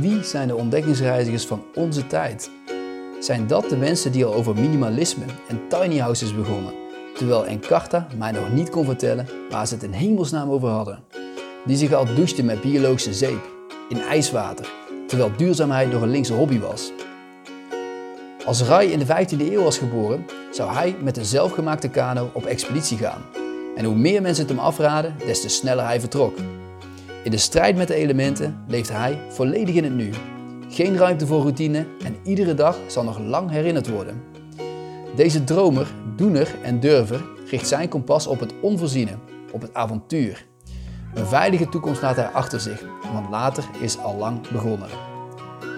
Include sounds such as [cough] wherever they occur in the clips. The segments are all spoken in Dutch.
Wie zijn de ontdekkingsreizigers van onze tijd? Zijn dat de mensen die al over minimalisme en tiny houses begonnen, terwijl Encarta mij nog niet kon vertellen waar ze het in hemelsnaam over hadden? Die zich al douchten met biologische zeep, in ijswater, terwijl duurzaamheid nog een linkse hobby was. Als Rai in de 15e eeuw was geboren, zou hij met een zelfgemaakte kano op expeditie gaan. En hoe meer mensen het hem afraden, des te sneller hij vertrok. In de strijd met de elementen leeft hij volledig in het nu. Geen ruimte voor routine en iedere dag zal nog lang herinnerd worden. Deze dromer, doener en durver richt zijn kompas op het onvoorziene, op het avontuur. Een veilige toekomst laat hij achter zich, want later is al lang begonnen.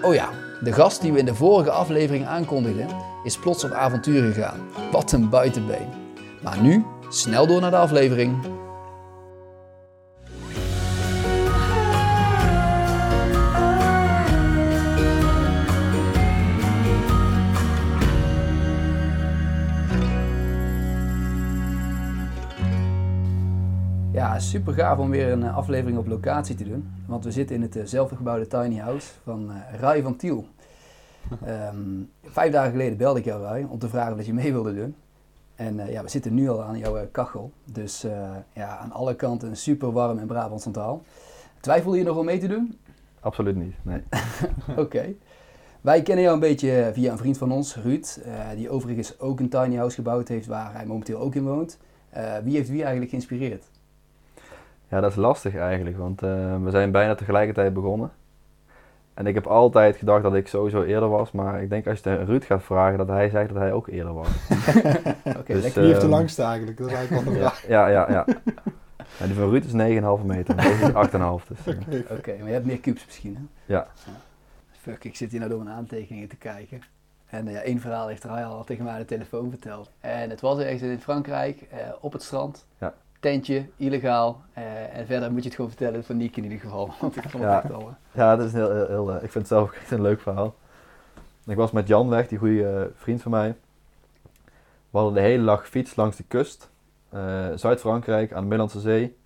Oh ja, de gast die we in de vorige aflevering aankondigden, is plots op avontuur gegaan. Wat een buitenbeen. Maar nu, snel door naar de aflevering. Super gaaf om weer een eh, aflevering op locatie te doen. Want we zitten in het eh, zelfgebouwde tiny house van uh, Rai van Tiel. Um, [laughs] vijf dagen geleden belde ik jou, Rai, om te vragen of je mee wilde doen. En uh, ja, we zitten nu al aan jouw kachel. Dus uh, ja, aan alle kanten super warm in Brabant Centraal. Twijfel je nog om mee te doen? Absoluut niet, nee. [laughs] Oké. Okay. Wij kennen jou een beetje via een vriend van ons, Ruud, uh, die overigens ook een tiny house gebouwd heeft waar hij momenteel ook in woont. wie heeft wie eigenlijk geïnspireerd? Ja, dat is lastig eigenlijk, want uh, we zijn bijna tegelijkertijd begonnen. En ik heb altijd gedacht dat ik sowieso eerder was, maar ik denk als je het Ruud gaat vragen, dat hij zegt dat hij ook eerder was. [laughs] Oké, okay, dus, wie heeft de ehm, langste eigenlijk? Dat is eigenlijk wel de [laughs] vraag. Ja, ja, ja. ja. die van Ruud is 9,5 meter, deze is 8,5. Dus, [laughs] Oké, okay, okay, maar je hebt meer cubes misschien, hè? Ja. Fuck, ik zit hier nou door mijn aantekeningen te kijken. En uh, ja, één verhaal heeft hij al tegen mij aan de telefoon verteld. En het was ergens in Frankrijk, uh, op het strand. Ja tentje, illegaal. Uh, en verder moet je het gewoon vertellen van Niek in ieder geval. [laughs] Want ik vond ja. het echt al... Ja, dat is heel, heel, heel uh, ik vind het zelf echt een leuk verhaal. Ik was met Jan weg, die goede vriend van mij. We hadden de hele dag fiets langs de kust. Zuid-Frankrijk, aan de Middellandse Zee.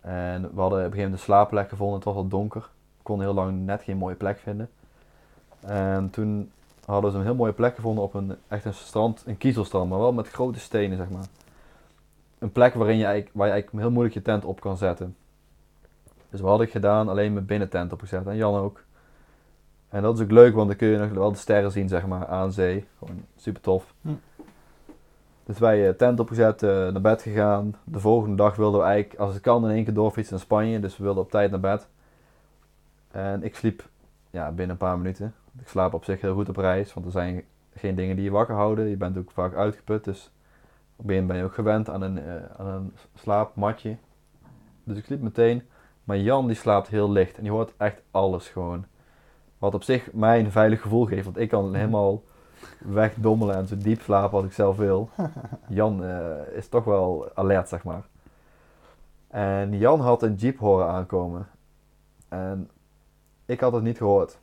En we hadden op een gegeven moment een slaapplek gevonden. Het was al donker. We konden heel lang net geen mooie plek vinden. En toen hadden ze een heel mooie plek gevonden op een, echt een strand, een kiezelstrand, maar wel met grote stenen, zeg maar een plek waarin je eigenlijk, waar je eigenlijk heel moeilijk je tent op kan zetten. Dus wat had ik gedaan? Alleen mijn binnentent opgezet. En Jan ook. En dat is ook leuk, want dan kun je nog wel de sterren zien, zeg maar, aan zee. Gewoon super tof. Hm. Dus wij uh, tent opgezet, uh, naar bed gegaan. De volgende dag wilden we eigenlijk, als het kan, in één keer doorfietsen naar Spanje. Dus we wilden op tijd naar bed. En ik sliep ja, binnen een paar minuten. Ik slaap op zich heel goed op reis, want er zijn geen dingen die je wakker houden. Je bent ook vaak uitgeput, dus op een ben je ook gewend aan een, uh, aan een slaapmatje. Dus ik sliep meteen. Maar Jan die slaapt heel licht en die hoort echt alles gewoon. Wat op zich mij een veilig gevoel geeft. Want ik kan helemaal wegdommelen en zo diep slapen als ik zelf wil. [laughs] Jan uh, is toch wel alert, zeg maar. En Jan had een jeep horen aankomen. En ik had het niet gehoord.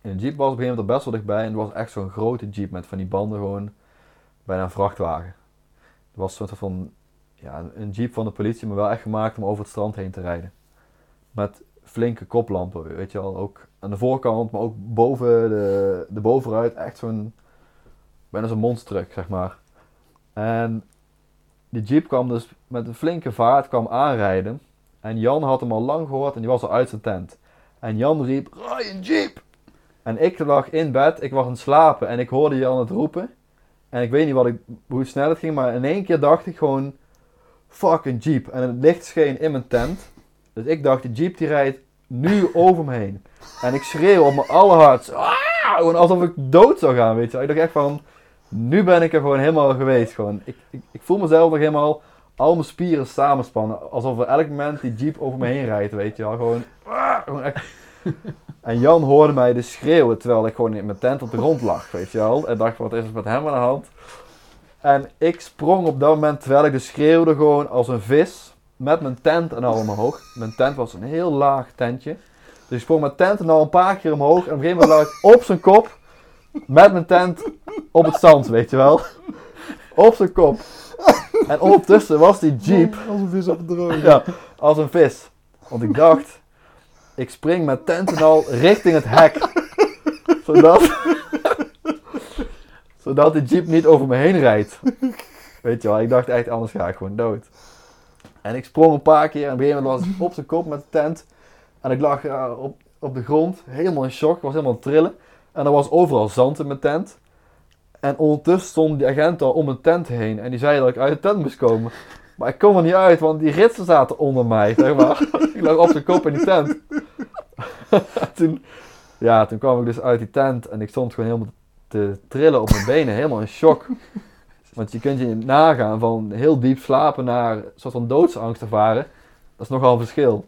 En de jeep was op een gegeven moment best wel dichtbij. En het was echt zo'n grote jeep met van die banden gewoon bijna een vrachtwagen. Het was een soort van ja, een jeep van de politie, maar wel echt gemaakt om over het strand heen te rijden. Met flinke koplampen, weet je wel. Ook aan de voorkant, maar ook boven de, de bovenuit. Echt zo'n, bijna zo'n monstertruck, zeg maar. En die jeep kwam dus met een flinke vaart kwam aanrijden. En Jan had hem al lang gehoord en die was al uit zijn tent. En Jan riep, een jeep! En ik lag in bed, ik was aan het slapen en ik hoorde Jan het roepen. En ik weet niet wat ik, hoe snel het ging, maar in één keer dacht ik gewoon, fucking jeep. En het licht scheen in mijn tent. Dus ik dacht, die jeep die rijdt nu [laughs] over me heen. En ik schreeuw op mijn allerhardst, ah! gewoon alsof ik dood zou gaan, weet je. Ik dacht echt van, nu ben ik er gewoon helemaal geweest. Gewoon. Ik, ik, ik voel mezelf nog helemaal al mijn spieren samenspannen. Alsof er elk moment die jeep over me heen rijdt, weet je wel. Gewoon, gewoon echt [laughs] en Jan hoorde mij dus schreeuwen terwijl ik gewoon in mijn tent op de grond lag, weet je wel. En dacht, wat is er met hem aan de hand? En ik sprong op dat moment, terwijl ik dus schreeuwde, gewoon als een vis. Met mijn tent en al omhoog. Mijn tent was een heel laag tentje. Dus ik sprong mijn tent en al een paar keer omhoog. En op een gegeven moment lag ik op zijn kop. Met mijn tent op het zand, weet je wel. Op zijn kop. En ondertussen was die jeep... Als een vis op het droog. Ja, als een vis. Want ik dacht, Ik spring met tent en al richting het hek. [laughs] zodat, zodat de jeep niet over me heen rijdt. Weet je wel, ik dacht echt, anders ga ik gewoon dood. En ik sprong een paar keer en op een gegeven moment was ik op zijn kop met de tent. En ik lag uh, op, op de grond, helemaal in shock, ik was helemaal aan het trillen. En er was overal zand in mijn tent. En ondertussen stond die agent al om mijn tent heen. En die zei dat ik uit de tent moest komen. Maar ik kom er niet uit, want die ritsen zaten onder mij, zeg maar. [laughs] ik lag op zijn kop in die tent. [laughs] toen, ja, toen kwam ik dus uit die tent en ik stond gewoon helemaal te trillen op mijn benen, helemaal in shock. Want je kunt je nagaan van heel diep slapen naar een soort van doodsangst ervaren. Dat is nogal een verschil.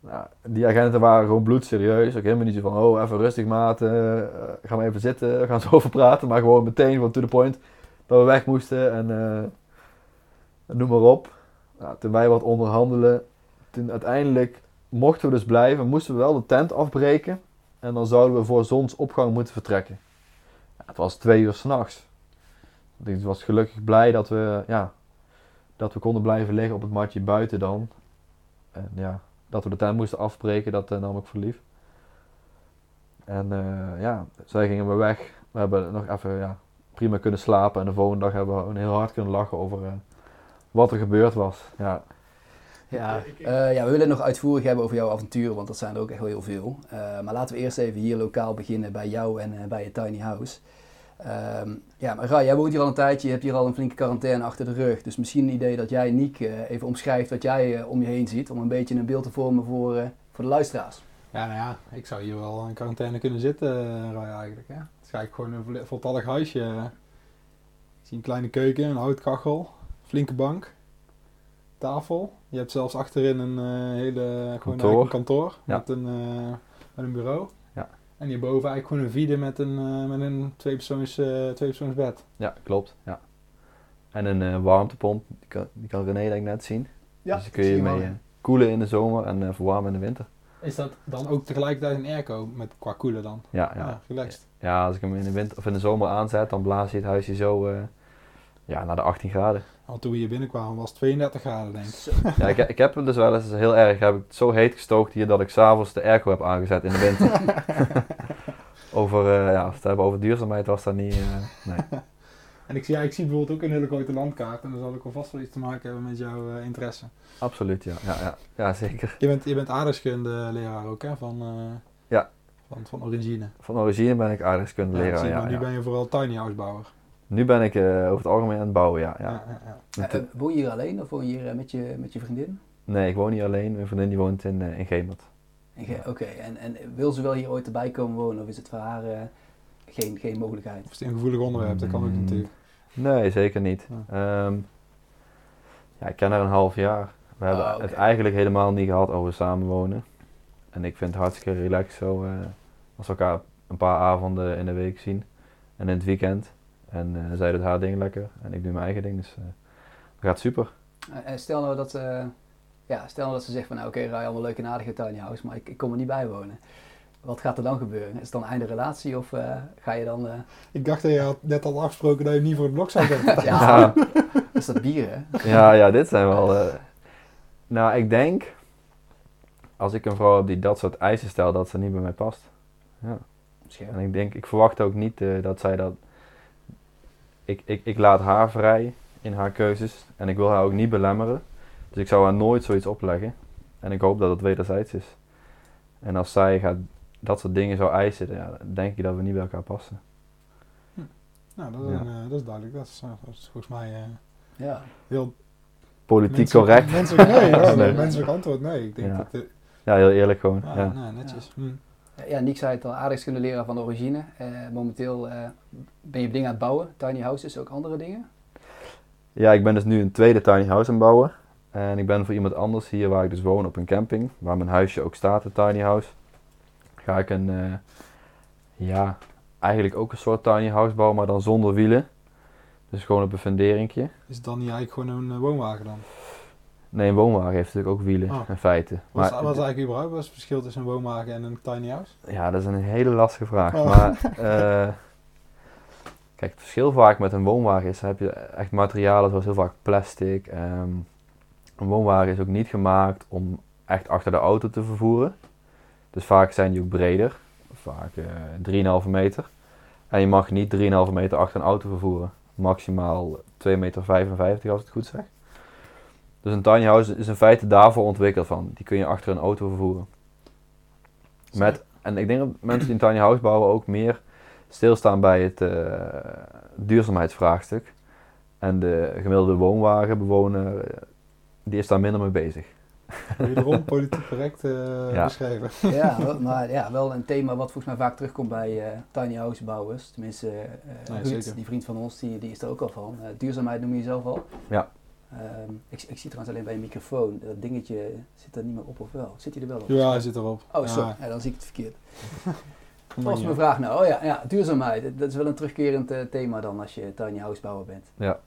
Nou, die agenten waren gewoon bloedserieus. Ook helemaal niet zo van, oh, even rustig maat, uh, gaan we even zitten, we gaan zo over praten. Maar gewoon meteen van to the point dat we weg moesten en uh, noem maar op. Toen wij wat onderhandelen, toen uiteindelijk mochten we dus blijven, moesten we wel de tent afbreken. En dan zouden we voor zonsopgang moeten vertrekken. Ja, het was twee uur s'nachts. Ik was gelukkig blij dat we, ja, dat we konden blijven liggen op het matje buiten dan. En ja, dat we de tent moesten afbreken, dat uh, nam ik voor lief. En uh, ja, zij gingen we weg. We hebben nog even ja, prima kunnen slapen. En de volgende dag hebben we heel hard kunnen lachen over uh, wat er gebeurd was. Ja. Ja, ja, we willen nog uitvoerig hebben over jouw avonturen, want dat zijn er ook echt wel heel veel. maar laten we eerst even hier lokaal beginnen bij jou en bij je tiny house. Um, ja, maar Rai, jij woont hier al een tijdje, je hebt hier al een flinke quarantaine achter de rug. Dus misschien een idee dat jij, Niek, uh, even omschrijft wat jij uh, om je heen ziet. Om een beetje een beeld te vormen voor, uh, voor de luisteraars. Ja, nou ja, ik zou hier wel in quarantaine kunnen zitten, Rai, eigenlijk. Hè? Het is eigenlijk gewoon een voltallig huisje. Ik zie een kleine keuken, een houtkachel, flinke bank, tafel. Je hebt zelfs achterin een hele gewoon een kantoor ja. met, een, met een bureau. En hierboven eigenlijk gewoon een vide met een, uh, met een tweepersoons, tweepersoons bed. Ja, klopt. Ja. En een warmtepomp, die kan, die kan René denk ik net zien. Ja, dus die kun je mee koelen in de zomer en verwarmen in de winter. Is dat dan ook tegelijkertijd een airco met qua koelen dan? Ja, ja. ja relaxed. Ja, als ik hem in de winter of in de zomer aanzet, dan blaast hij het huisje zo ja, naar de 18 graden. Al toen we hier binnenkwamen was het 32 graden denk ik. Ja, ik, ik heb hem dus wel eens heel erg, heb ik het zo heet gestookt hier dat ik s'avonds de airco heb aangezet in de winter. [laughs] over, uh, ja, als het hebben over duurzaamheid was dat niet, uh, nee. [laughs] en ik zie, ja, ik zie bijvoorbeeld ook een hele grote landkaart en dan zal ik wel vast wel iets te maken hebben met jouw uh, interesse. Absoluut, ja. Ja, ja. ja zeker. Je bent, je bent aardrijkskunde leraar ook hè, van, ja. van, van origine. Van origine ben ik aardrijkskunde leraar, ja. Maar nu ben je vooral tiny house bouwer. Nu ben ik uh, over het algemeen aan het bouwen, ja. ja. ja, ja uh, woon je hier alleen of woon je hier met, je, met je vriendin? Nee, ik woon hier alleen. Mijn vriendin die woont in, uh, in Gemert. Oké, en, en wil ze wel hier ooit erbij komen wonen of is het voor haar geen, geen mogelijkheid? Of is het een gevoelig onderwerp? Dat kan ook mm. natuurlijk. Nee, zeker niet. Ja. Um, ja, ik ken haar een half jaar. We hebben oh, okay. het eigenlijk helemaal niet gehad over samenwonen. En ik vind het hartstikke relaxed zo als we elkaar een paar avonden in de week zien. En in het weekend. En uh, zij doet haar ding lekker en ik doe mijn eigen ding. Dus uh, dat gaat super. Uh, stel nou dat, ja, stel nou dat ze zegt van nou oké, okay, rij allemaal leuk en aardig in tiny house, maar ik, ik, kom er niet bij wonen. Wat gaat er dan gebeuren? Is het dan einde relatie of ga je dan... Ik dacht dat je had net al afgesproken dat je niet voor het blok zou [laughs] gaan. ja, dat [laughs] is dat bier hè? ja, ja, dit zijn wel... nou, ik denk als ik een vrouw heb die dat soort eisen stelt, dat ze niet bij mij past. Ja. En ik denk, ik verwacht ook niet dat zij dat ik, ik, ik laat haar vrij in haar keuzes en ik wil haar ook niet belemmeren. Dus ik zou haar nooit zoiets opleggen. En ik hoop dat het wederzijds is. En als zij gaat dat soort dingen zou eisen, dan ja, denk ik dat we niet bij elkaar passen. Hm. Nou, dat is, ja. een, uh, dat is duidelijk. Dat is, uh, dat is volgens mij uh, ja. heel... Politiek menselijk, correct. Menselijk, nee, [laughs] ja, nee. menselijk antwoord, nee. Ik denk ja. dat, ja, heel eerlijk gewoon. Ja, ja. Nou, netjes. Hm. Ja, Nick zei het al, aardrijkskunde leraar van de origine. Uh, momenteel uh, ben je dingen aan het bouwen, tiny houses, ook andere dingen? Ja, ik ben dus nu een tweede tiny house aan het bouwen. En ik ben voor iemand anders hier waar ik dus woon op een camping, waar mijn huisje ook staat, een tiny house. Ga ik een, uh, ja, eigenlijk ook een soort tiny house bouwen, maar dan zonder wielen. Dus gewoon op een funderingje. Is het dan niet eigenlijk gewoon een woonwagen dan? Nee, een woonwagen heeft natuurlijk ook wielen, oh. in feite. Wat is, wat is eigenlijk überhaupt wat is het verschil tussen een woonwagen en een tiny house? Ja, dat is een hele lastige vraag. Oh. Maar uh, [laughs] kijk, het verschil vaak met een woonwagen is, heb je echt materialen zoals heel vaak plastic. Um, een woonwagen is ook niet gemaakt om echt achter de auto te vervoeren. Dus vaak zijn die ook breder, vaak eh 3,5 meter. En je mag niet 3,5 meter achter een auto vervoeren. Maximaal 2,55 meter als ik het goed zeg. Dus een tiny house is in feite daarvoor ontwikkeld van. Die kun je achter een auto vervoeren. Met, en ik denk dat mensen die een tiny house bouwen ook meer stilstaan bij het eh, duurzaamheidsvraagstuk. En de gemiddelde woonwagenbewoner, eh, die is daar minder mee bezig. Wederom politiek correct eh, [laughs] Ja. beschreven. Ja, wel- maar ja, wel een thema wat volgens mij vaak terugkomt bij eh, tiny house bouwers. Tenminste, eh Nee, Ruud, zeker. die vriend van ons, die, die is er ook al van. Eh, duurzaamheid noem je zelf al. Ja. Ehm, ik, ik zie trouwens alleen bij een microfoon, dat dingetje zit er niet meer op of wel? Zit hij er wel op? Ja, hij zit erop. Oh, sorry, Ja, ja, dan zie ik het verkeerd. [laughs] ja. mijn vraag nou. Oh ja, ja, duurzaamheid. Dat is wel een terugkerend eh, thema dan als je tiny house bouwer bent. Ja.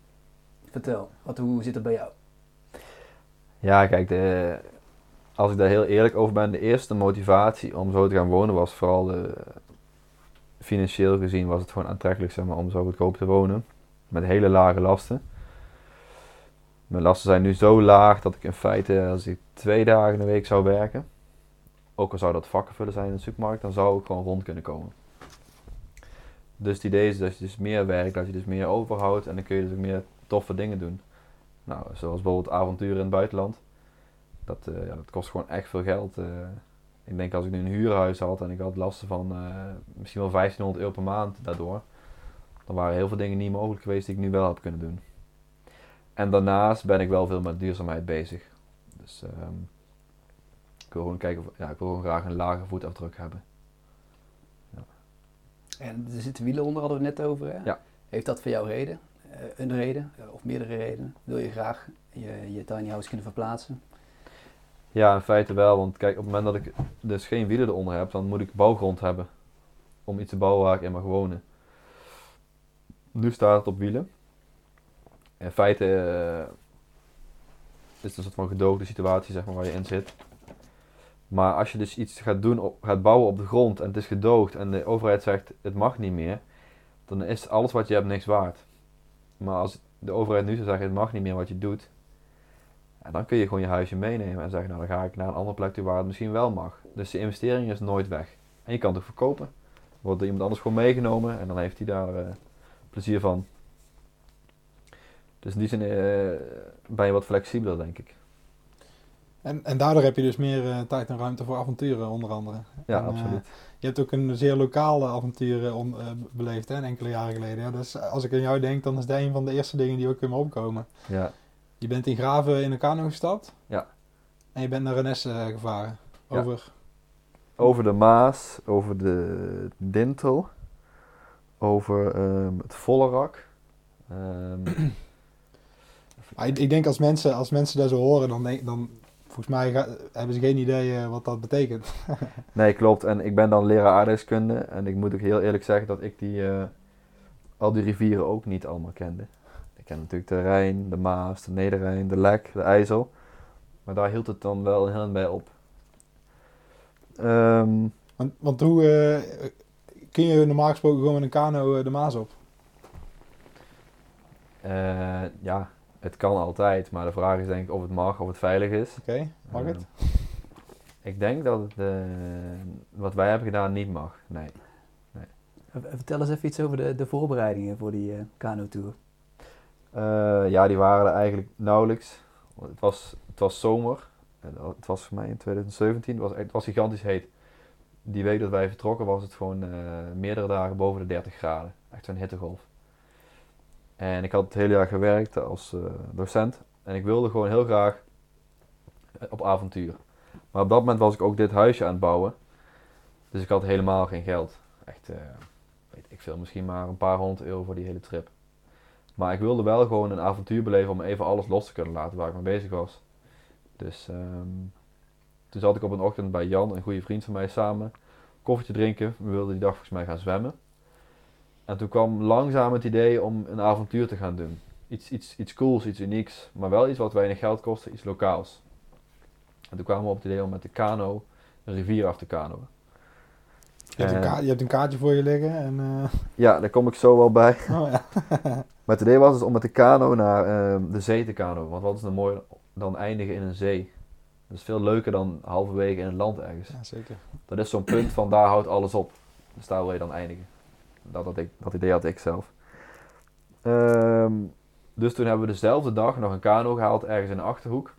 Vertel, wat, hoe zit het bij jou? Ja, kijk, de, als ik daar heel eerlijk over ben, de eerste motivatie om zo te gaan wonen was vooral de, financieel gezien was het gewoon aantrekkelijk zeg maar, om zo goedkoop te wonen. Met hele lage lasten. Mijn lasten zijn nu zo laag dat ik in feite, als ik twee dagen in de week zou werken, ook al zou dat vakkenvullen zijn in de supermarkt, dan zou ik gewoon rond kunnen komen. Dus het idee is dat je dus meer werkt, dat je dus meer overhoudt en dan kun je dus ook meer toffe dingen doen. Nou, zoals bijvoorbeeld avonturen in het buitenland. Dat, eh, ja, dat kost gewoon echt veel geld. eh. ik denk als ik nu een huurhuis had en ik had lasten van eh, misschien wel 1500 euro per maand daardoor. Dan waren heel veel dingen niet mogelijk geweest die ik nu wel heb kunnen doen. En daarnaast ben ik wel veel met duurzaamheid bezig. Dus ehm, ik wil gewoon kijken of, ja, ik wil gewoon graag een lage voetafdruk hebben. En er zitten wielen onder, hadden we het net over. Hè? Ja. Heeft dat voor jou reden? Eh, een reden? eh, of meerdere redenen? Wil je graag je, je tiny house kunnen verplaatsen? Ja, in feite wel. Want kijk, op het moment dat ik dus geen wielen eronder heb, dan moet ik bouwgrond hebben. Om iets te bouwen waar ik in mag wonen. Nu staat het op wielen. In feite eh, is het een soort van gedoogde situatie zeg maar, waar je in zit. Maar als je dus iets gaat doen, op, gaat bouwen op de grond en het is gedoogd en de overheid zegt het mag niet meer, dan is alles wat je hebt niks waard. Maar als de overheid nu zou zeggen het mag niet meer wat je doet, en dan kun je gewoon je huisje meenemen en zeggen, nou dan ga ik naar een andere plek toe waar het misschien wel mag. Dus de investering is nooit weg. En je kan het ook verkopen. Wordt iemand anders gewoon meegenomen en dan heeft hij daar eh, plezier van. Dus in die zin eh, ben je wat flexibeler, denk ik. En, en daardoor heb je dus meer eh, tijd en ruimte voor avonturen, onder andere. Ja, En, eh, absoluut. Je hebt ook een zeer lokale avontuur on- beleefd, hè, een enkele jaren geleden. Ja, dus als ik aan jou denk, dan is dat een van de eerste dingen die ook in me opkomen. Ja, Je bent in Graven in een kano gestapt. Ja. En je bent naar Rennes eh, gevaren. Ja. Over. over de Maas, over de Dintel, over ehm, het Vollerak. Ehm, Maar ik, ik denk als mensen, als mensen dat zo horen, dan, denk, dan volgens mij ga- hebben ze geen idee eh, wat dat betekent. [laughs] Nee, klopt. En ik ben dan leraar aardrijkskunde. En ik moet ook heel eerlijk zeggen dat ik die, eh, al die rivieren ook niet allemaal kende. Ik ken natuurlijk de Rijn, de Maas, de Nederrijn, de Lek, de IJssel. Maar daar hield het dan wel heel bij op. Ehm, Want, want hoe eh, kun je normaal gesproken gewoon met een kano de Maas op? ja, het kan altijd. Maar de vraag is denk ik of het mag, of het veilig is. Oké, mag het? Ehm, ik denk dat het, eh, wat wij hebben gedaan niet mag. Nee. Eh, Vertel eens even iets over de, de voorbereidingen voor die eh kano-tour. Eh, ja, die waren er eigenlijk nauwelijks. Want Het was, het was zomer. Het was voor mij in 2017. Het was, echt- het was gigantisch heet. Die week dat wij vertrokken was het gewoon eh, meerdere dagen boven de 30 graden. Echt zo'n hittegolf. En ik had het hele jaar gewerkt als eh, docent. En ik wilde gewoon heel graag eh, op avontuur. Maar op dat moment was ik ook dit huisje aan het bouwen. Dus ik had helemaal geen geld. Echt, eh, weet ik veel, misschien maar een paar honderd euro voor die hele trip. Maar ik wilde wel gewoon een avontuur beleven om even alles los te kunnen laten waar ik mee bezig was. Dus ehm, toen zat ik op een ochtend bij Jan, een goede vriend van mij, samen. Koffietje drinken. We wilden die dag volgens mij gaan zwemmen. En toen kwam langzaam het idee om een avontuur te gaan doen. Iets, iets, iets cools, iets unieks. Maar wel iets wat weinig geld kostte, iets lokaals. En toen kwamen we op het idee om met de kano een rivier af te kanoën. Je hebt, een je hebt een kaartje voor je liggen en... eh, [laughs] Ja, daar kom ik zo wel bij. [laughs] oh ja. [laughs] Maar het idee was dus om met de kano naar ehm, de zee te kanoën. Want wat is nou mooier dan eindigen in een zee? Dat is veel leuker dan halverwege in het land ergens. Ja, zeker. Dat is zo'n punt van daar houdt alles op. Dus daar wil je dan eindigen. Dat, dat, ik, dat idee had ik zelf. Ehm, dus toen hebben we dezelfde dag nog een kano gehaald ergens in de Achterhoek.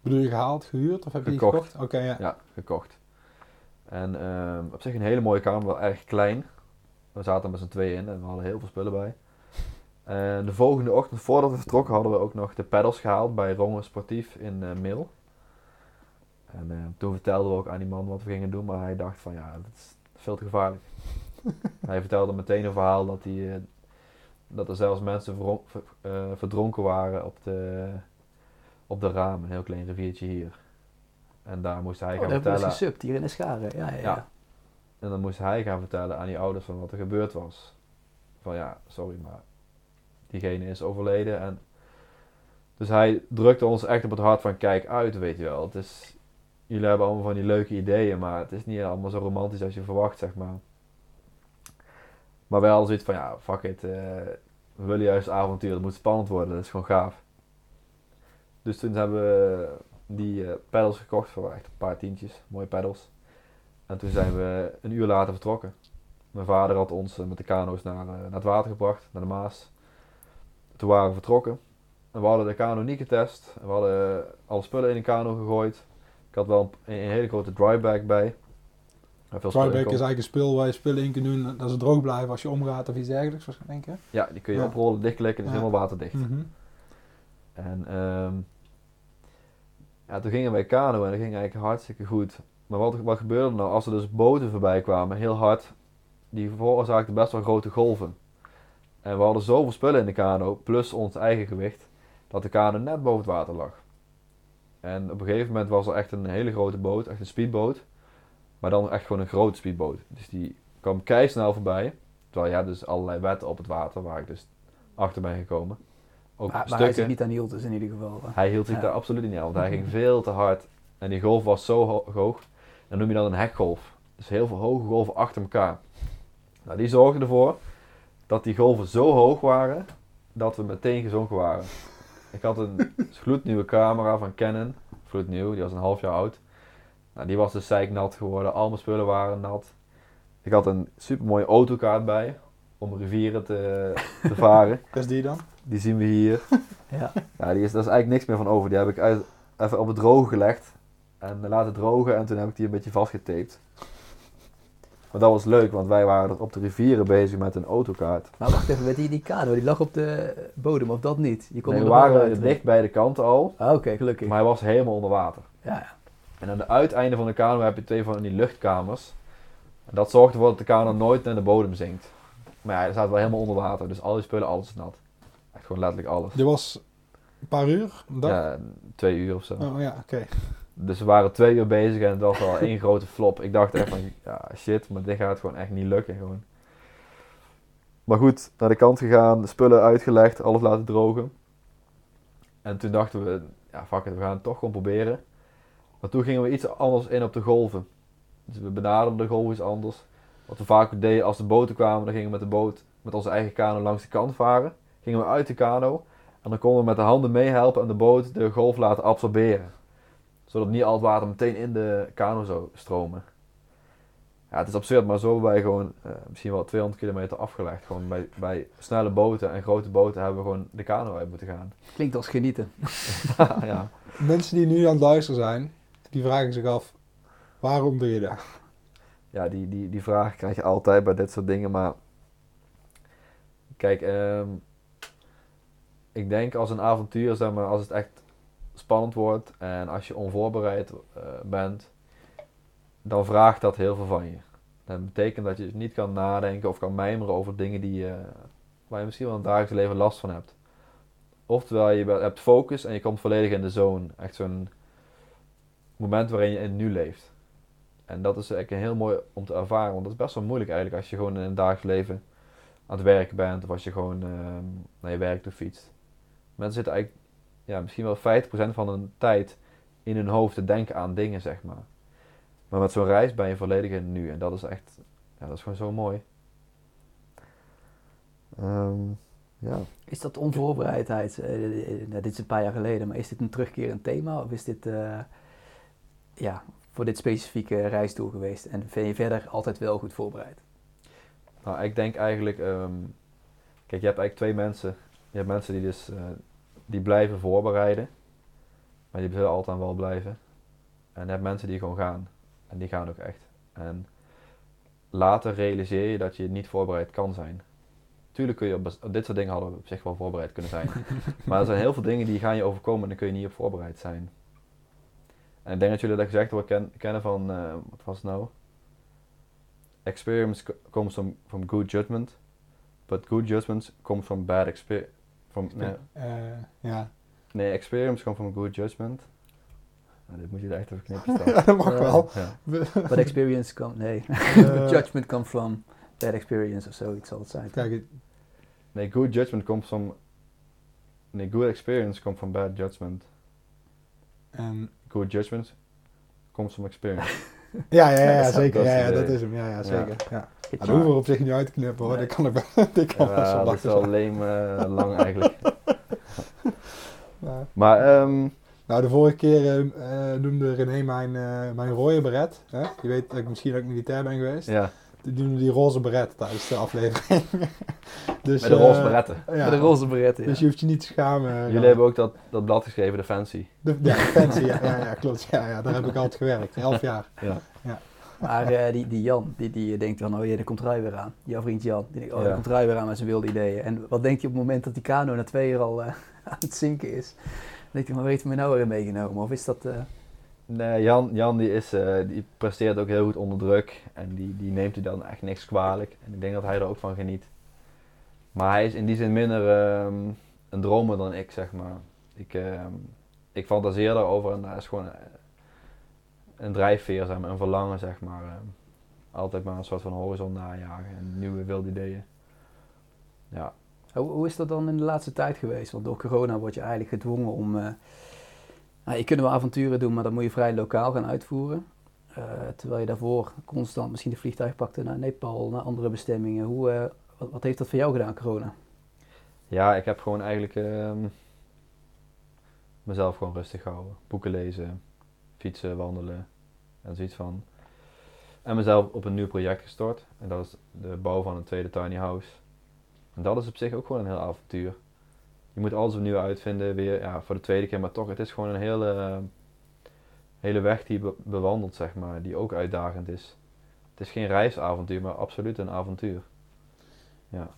Bedoel je gehaald, gehuurd of heb je die Gekocht. gekocht? Oké, ja. Ja, gekocht. En ehm, op zich een hele mooie kamer, wel erg klein. We zaten met z'n tweeën in en we hadden heel veel spullen bij. En de volgende ochtend, voordat we vertrokken, hadden we ook nog de pedals gehaald bij Rongen Sportief in Mil. En eh, toen vertelden we ook aan die man wat we gingen doen, maar hij dacht van ja, dat is veel te gevaarlijk. [laughs] hij vertelde meteen een verhaal dat, hij, eh, dat er zelfs mensen ver- eh, verdronken waren op de, op de raam, een heel klein riviertje hier. En daar moest hij Oh, gaan vertellen. eens gesubt hier in de Scharen. Ja, ja, ja. Ja. En dan moest hij gaan vertellen aan die ouders van wat er gebeurd was. Van ja, sorry, maar diegene is overleden. En dus hij drukte ons echt op het hart van kijk uit, weet je wel. Het is, jullie hebben allemaal van die leuke ideeën, maar het is niet allemaal zo romantisch als je verwacht, zeg maar. Maar hadden zoiets van ja, fuck it. eh, we willen juist avontuur, het moet spannend worden, dat is gewoon gaaf. Dus toen hebben we die pedals gekocht voor echt een paar tientjes, mooie pedals. En toen zijn we een uur later vertrokken. Mijn vader had ons eh, met de kano's naar, naar het water gebracht, naar de Maas. Toen waren we vertrokken. En we hadden de kano niet getest. We hadden alle spullen in de kano gegooid. Ik had wel een, een hele grote drybag bij. Veel Dryback is eigenlijk een spul waar je spullen in kunt doen dat ze droog blijven als je omgaat of iets dergelijks. Hè? Ja, die kun je Ja. oprollen, dichtklikken, die is helemaal waterdicht. Mhm. En ehm, ja, toen gingen wij kano en dat ging eigenlijk hartstikke goed. Maar wat, wat gebeurde er nou als er dus boten voorbij kwamen, heel hard, die veroorzaakten best wel grote golven. En we hadden zoveel spullen in de kano, plus ons eigen gewicht, dat de kano net boven het water lag. En op een gegeven moment was er echt een hele grote boot, echt een speedboot. Maar dan echt gewoon een grote speedboot. Dus die kwam keisnel voorbij. Terwijl ja, dus allerlei wetten op het water, waar ik dus achter ben gekomen. Ook Maar, maar hij zich niet aan hield dus in ieder geval. Hij hield zich Ja. daar absoluut niet aan, want hij [laughs] ging veel te hard. En die golf was zo ho- hoog. Dan noem je dat een hekgolf. Dus heel veel hoge golven achter elkaar. Nou, die zorgden ervoor dat die golven zo hoog waren dat we meteen gezonken waren. Ik had een [laughs] gloednieuwe camera van Canon. Gloednieuw, die was een half jaar oud. Nou, die was dus zeiknat geworden. Al mijn spullen waren nat. Ik had een supermooie autokaart bij om rivieren te, te [laughs] varen. Dat is die dan? Die zien we hier. [laughs] Ja. Ja, die is, daar is eigenlijk niks meer van over. Die heb ik uit, even op het droge gelegd. En laten drogen en toen heb ik die een beetje vastgetaped. Maar dat was leuk, want wij waren er op de rivieren bezig met een autokaart. Maar wacht even, met die, die kano, die lag op de bodem, of dat niet? Je kon Nee, er we waren dicht bij de kanten al, Ah, Oké, gelukkig. maar hij was helemaal onder water. Ja, ja. En aan de uiteinde van de kano heb je twee van die luchtkamers. En dat zorgt ervoor dat de kano nooit naar de bodem zinkt. Maar ja, hij staat wel helemaal onder water, dus al die spullen, alles is nat. Echt gewoon letterlijk alles. Die was een paar uur, een dag? Ja, twee uur of zo. Oh ja, oké. Dus we waren twee uur bezig en het was al één [laughs] grote flop. Ik dacht echt van, ja shit, maar dit gaat gewoon echt niet lukken gewoon. Maar goed, naar de kant gegaan, de spullen uitgelegd, alles laten drogen. En toen dachten we, ja fuck it, we gaan het toch gewoon proberen. Maar toen gingen we iets anders in op de golven. Dus we benaderden de golven iets anders. Wat we vaak deden als de boten kwamen, dan gingen we met de boot, met onze eigen kano langs de kant varen. Gingen we uit de kano en dan konden we met de handen meehelpen en de boot de golf laten absorberen zodat niet al het water meteen in de kano zou stromen. Ja, het is absurd, maar zo hebben wij gewoon eh, misschien wel 200 kilometer afgelegd. Gewoon bij, bij snelle boten en grote boten hebben we gewoon de kano uit moeten gaan. Klinkt als genieten. [laughs] ja. Mensen die nu aan het luisteren zijn, die vragen zich af, waarom doe je dat? ja, die, die, die vraag krijg je altijd bij dit soort dingen, maar kijk, ehm, ik denk als een avontuur, zeg maar, als het echt spannend wordt en als je onvoorbereid eh, bent, dan vraagt dat heel veel van je. Dat betekent dat je niet kan nadenken of kan mijmeren over dingen die, eh, waar je misschien wel in het dagelijks leven last van hebt. Oftewel, je hebt focus en je komt volledig in de zone. Echt zo'n moment waarin je in het nu leeft. En dat is eigenlijk heel mooi om te ervaren, want dat is best wel moeilijk eigenlijk als je gewoon in het dagelijks leven aan het werken bent of als je gewoon ehm, naar je werk toe fietst. Mensen zitten eigenlijk ja, misschien wel 50% van hun tijd in hun hoofd te denken aan dingen, zeg maar. Maar met zo'n reis ben je volledig in nu en dat is echt, ja, dat is gewoon zo mooi. Ehm, ja. Is dat onvoorbereidheid? eh, eh, nou, dit is een paar jaar geleden, maar is dit een terugkerend thema? Of is dit, eh, ja, voor dit specifieke reisdoel geweest? En ben je verder altijd wel goed voorbereid? Nou, ik denk eigenlijk, ehm, kijk, je hebt eigenlijk twee mensen. Je hebt mensen die dus, eh, die blijven voorbereiden, maar die zullen altijd wel blijven. En je hebt mensen die gewoon gaan. En die gaan ook echt. En later realiseer je dat je niet voorbereid kan zijn. Tuurlijk kun je op, dit soort dingen hadden we op zich wel voorbereid kunnen zijn. [laughs] maar er zijn heel veel dingen die gaan je overkomen en daar kun je niet op voorbereid zijn. En ik denk dat jullie dat gezegd hebben ken, kennen van, eh, wat was het nou? Experience co- comes from, from good judgment, but good judgment comes from bad experience. From, nee, Eh, ja. nee, experience comes from good judgment. Nou, dit moet je er echt even knippen [laughs] staan. ja, dat mag wel. Ja. [laughs] But experience come, nee. Eh, [laughs] Judgment come from bad experience of zoiets zal het zijn. Kijk, Nee, good judgment comes from. Nee, good experience comes from bad judgment. en, Good judgment comes from experience. [laughs] ja, ja, ja, is- zeker. dat is Ja, het ja, dat is hem. Ja, ja zeker. Ja. Ja, dat hoeven we op zich niet uit te knippen hoor. Nee. Dat kan ik wel. [laughs] Dat kan wel ja, zo dat is wel leem eh, [laughs] lang eigenlijk. Ja. Maar, ehm Nou, de vorige keer eh, eh, noemde René mijn, eh mijn rode beret. Hè? Je weet dat ik misschien ook militair ben geweest. ja, Die noemde die roze beret tijdens de aflevering. [laughs] dus, met de roze eh, beretten. Ja. Met de roze beretten, ja. Dus je hoeft je niet te schamen. Jullie hebben ook dat, dat blad geschreven, de Fancy. De, ja, fancy, ja, ja, ja, klopt. Ja, ja, daar heb ik altijd gewerkt. Elf jaar. Ja. Maar eh, die, die Jan, die, die denkt dan, oh jee, er komt Rui weer aan. Jouw vriend Jan. Die denkt, oh, Ja. er komt Rui weer aan met zijn wilde ideeën. En wat denkt hij op het moment dat die kano na twee uur al eh, [laughs] aan het zinken is? Dan denkt hij, maar heeft hij me nou weer meegenomen? Of is dat... eh, Nee, Jan, Jan die, is, eh, die presteert ook heel goed onder druk. En die, die neemt hij dan echt niks kwalijk. En ik denk dat hij er ook van geniet. Maar hij is in die zin minder ehm, een dromer dan ik, zeg maar. Ik, ehm, ik fantaseer daarover en dat is gewoon eh, een drijfveer, zeg maar, een verlangen, zeg maar. ehm. altijd maar een soort van horizon najagen en nieuwe wilde ideeën. Ja, Hoe, hoe is dat dan in de laatste tijd geweest? Want door corona word je eigenlijk gedwongen om... eh nou, je kunt wel avonturen doen, maar dat moet je vrij lokaal gaan uitvoeren. Eh, terwijl je daarvoor constant misschien de vliegtuig pakte naar Nepal, naar andere bestemmingen. Hoe, eh, wat, heeft dat voor jou gedaan, corona? Ja, ik heb gewoon eigenlijk ehm, mezelf gewoon rustig gehouden. Boeken lezen, fietsen, wandelen en zoiets van. En mezelf op een nieuw project gestort. En dat is de bouw van een tweede tiny house. En dat is op zich ook gewoon een heel avontuur. Je moet alles opnieuw uitvinden, weer ja, voor de tweede keer, maar toch, het is gewoon een hele, hele weg die je be- bewandelt, zeg maar, die ook uitdagend is. Het is geen reisavontuur, maar absoluut een avontuur. Ja.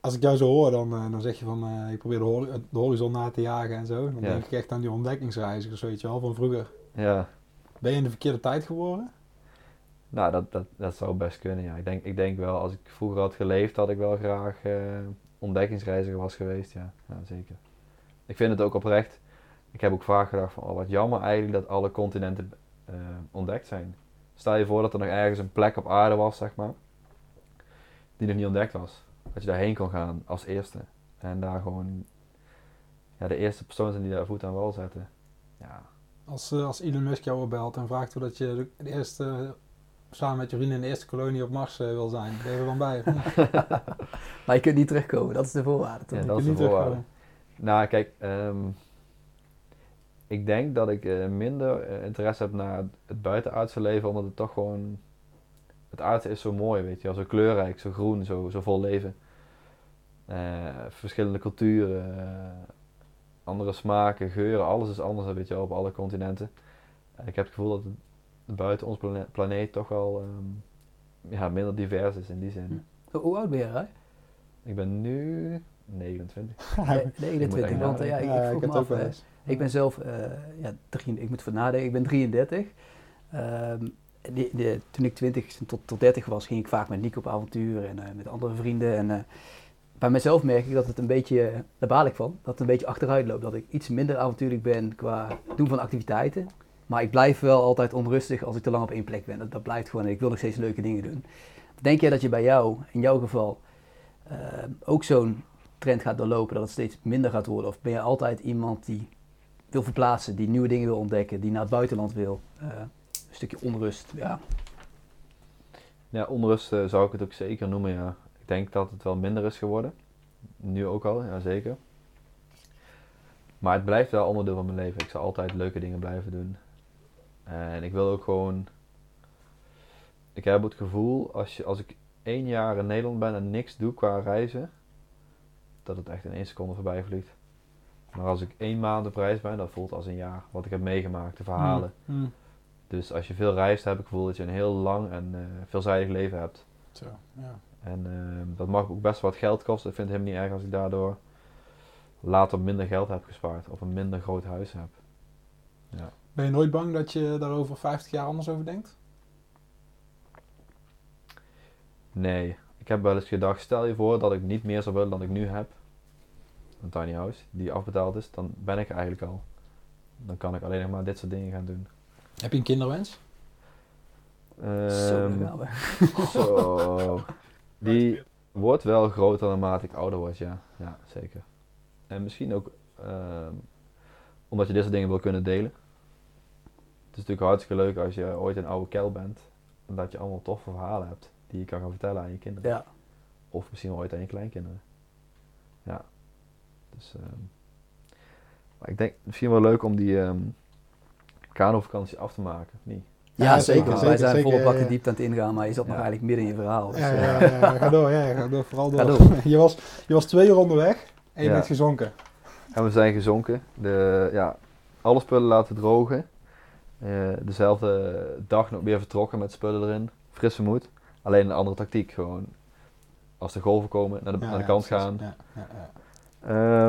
Als ik jou zo hoor, dan, eh, dan zeg je van eh, ik probeer de, de horizon na te jagen en zo. Dan Ja. denk ik echt aan die ontdekkingsreizigers, weet je wel, van vroeger. ja. Ben je in de verkeerde tijd geboren? Nou, dat, dat, dat zou best kunnen, ja. Ik denk, ik denk wel, als ik vroeger had geleefd, had ik wel graag eh, ontdekkingsreiziger was geweest, ja. ja. Zeker. Ik vind het ook oprecht. Ik heb ook vaak gedacht van, oh, wat jammer eigenlijk dat alle continenten eh, ontdekt zijn. Stel je voor dat er nog ergens een plek op aarde was, zeg maar, die nog niet ontdekt was. Dat je daarheen kon gaan als eerste. En daar gewoon ja, de eerste persoon zijn die daar voet aan wal zetten. Ja, Als, eh, als Elon Musk jou opbelt en vraagt hoe dat je de, eerste, samen met je vrienden in de eerste kolonie op Mars eh, wil zijn, ben je er dan bij? [laughs] Maar je kunt niet terugkomen, dat is de voorwaarde toch? Ja, je dat is de niet voorwaarde. terugkomen. Nou, kijk, ehm, ik denk dat ik eh, minder eh, interesse heb naar het buitenaardse leven, omdat het toch gewoon. Het aardse is zo mooi, weet je zo kleurrijk, zo groen, zo, zo vol leven. Eh, verschillende culturen, andere smaken, geuren, alles is anders, weet je op alle continenten. En ik heb het gevoel dat het buiten ons plane- planeet toch wel ehm, ja, minder divers is in die zin. Hoe, hoe oud ben je, Rui? Ik ben nu 29. [laughs] Nee, [laughs] moet 29, echt want eh, ja, ik, Ja, ik vroeg heb me het af, eh, eens. ik ben zelf, eh, ja, drie, ik moet voor nadenken, ik ben 33. Ehm, die, die- toen ik 20 tot, tot 30 was, ging ik vaak met Nico op avontuur en eh, met andere vrienden. En eh, bij mezelf merk ik dat het een beetje, eh, daar baal ik van, dat het een beetje achteruit loopt. Dat ik iets minder avontuurlijk ben qua doen van activiteiten. Maar ik blijf wel altijd onrustig als ik te lang op één plek ben. Dat, blijft gewoon en ik wil nog steeds leuke dingen doen. Denk jij dat je bij jou, in jouw geval, ehm, ook zo'n trend gaat doorlopen, dat het steeds minder gaat worden? Of ben je altijd iemand die wil verplaatsen, die nieuwe dingen wil ontdekken, die naar het buitenland wil? Eh, een stukje onrust, ja. Ja, onrust eh, zou ik het ook zeker noemen, ja. Ik denk dat het wel minder is geworden. Nu ook al, ja zeker. Maar het blijft wel onderdeel van mijn leven. Ik zal altijd leuke dingen blijven doen. En ik wil ook gewoon. Ik heb het gevoel, als, je, als ik één jaar in Nederland ben en niks doe qua reizen, dat het echt in één seconde voorbij vliegt. Maar als ik één maand op reis ben, dat voelt als een jaar. Wat ik heb meegemaakt, de verhalen. Mm. Dus als je veel reist, heb ik het gevoel dat je een heel lang en eh, veelzijdig leven hebt. Zo, ja. En eh, dat mag ook best wat geld kosten. Ik vind het helemaal niet erg als ik daardoor later minder geld heb gespaard. Of een minder groot huis heb. Ja. Ben je nooit bang dat je daar over 50 jaar anders over denkt? Nee, ik heb wel eens gedacht, stel je voor dat ik niet meer zou willen dan ik nu heb. Een tiny house die afbetaald is, dan ben ik eigenlijk al. Dan kan ik alleen nog maar dit soort dingen gaan doen. Heb je een kinderwens? Zo, Ehm, zo. Die wordt wel groter naarmate ik ouder word, ja. Ja, zeker. En misschien ook ehm, omdat je dit soort dingen wil kunnen delen. Het is natuurlijk hartstikke leuk als je ooit een oude kel bent. En dat je allemaal toffe verhalen hebt die je kan gaan vertellen aan je kinderen. Ja. Of misschien ooit aan je kleinkinderen. Ja. Dus, ehm, maar ik denk misschien wel leuk om die ehm kanovakantie af te maken, of niet? Ja, Ja, zeker. zeker, Wij zijn ja, bakken ja. diepte aan het ingaan, maar je zat nog eigenlijk midden in je verhaal. Dus, Ja, eh, ja, ja, ja, ga door, ja, ga door, vooral door. Ga door. [laughs] Je, was, je was twee uur onderweg en je Ja. bent gezonken. En we zijn gezonken. De, ja, alle spullen laten drogen. Eh, dezelfde dag nog weer vertrokken met spullen erin. Frisse moed. Alleen een andere tactiek. Gewoon als de golven komen, naar de, Ja, naar de ja, kant precies. gaan. Ja, ja, ja.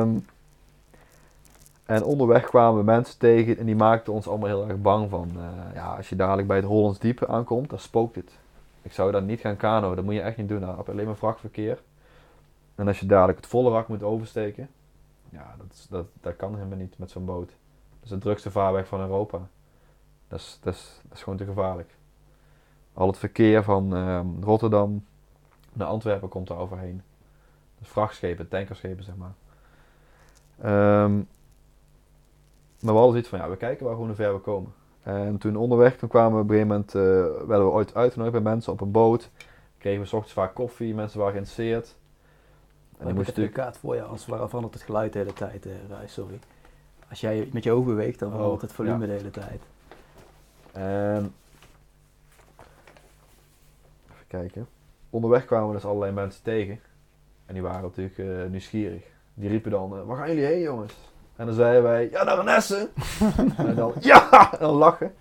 Ehm, en onderweg kwamen we mensen tegen en die maakten ons allemaal heel erg bang van. eh, ja, als je dadelijk bij het Hollands Diepe aankomt, dan spookt het. Ik zou daar niet gaan kano, dat moet je echt niet doen. Je alleen maar vrachtverkeer. En als je dadelijk het volle rak moet oversteken, ja, dat, is, dat, dat kan helemaal niet met zo'n boot. Dat is de drukste vaarweg van Europa. Dat is, dat is, dat is gewoon te gevaarlijk. Al het verkeer van ehm, Rotterdam naar Antwerpen komt daar overheen. Dus vrachtschepen, tankerschepen zeg maar. Ehm, maar we hadden zoiets van, ja, we kijken waar gewoon ver we komen. En toen onderweg, toen kwamen we op een gegeven moment, eh, werden we ooit uitgenodigd bij mensen op een boot. Kregen we 's ochtends vaak koffie, mensen waren geïnteresseerd. En En die ik heb natuurlijk... kaart voor je, anders verandert het geluid de hele tijd, eh, sorry. Als jij met je ogen beweegt, dan verandert Oh, het volume ja. de hele tijd. En... Even kijken. Onderweg kwamen we dus allerlei mensen tegen. En die waren natuurlijk eh, nieuwsgierig. Die riepen dan, eh, waar gaan jullie heen jongens? En dan zeiden wij, ja naar Renesse. [laughs] en dan, ja! En dan lachen.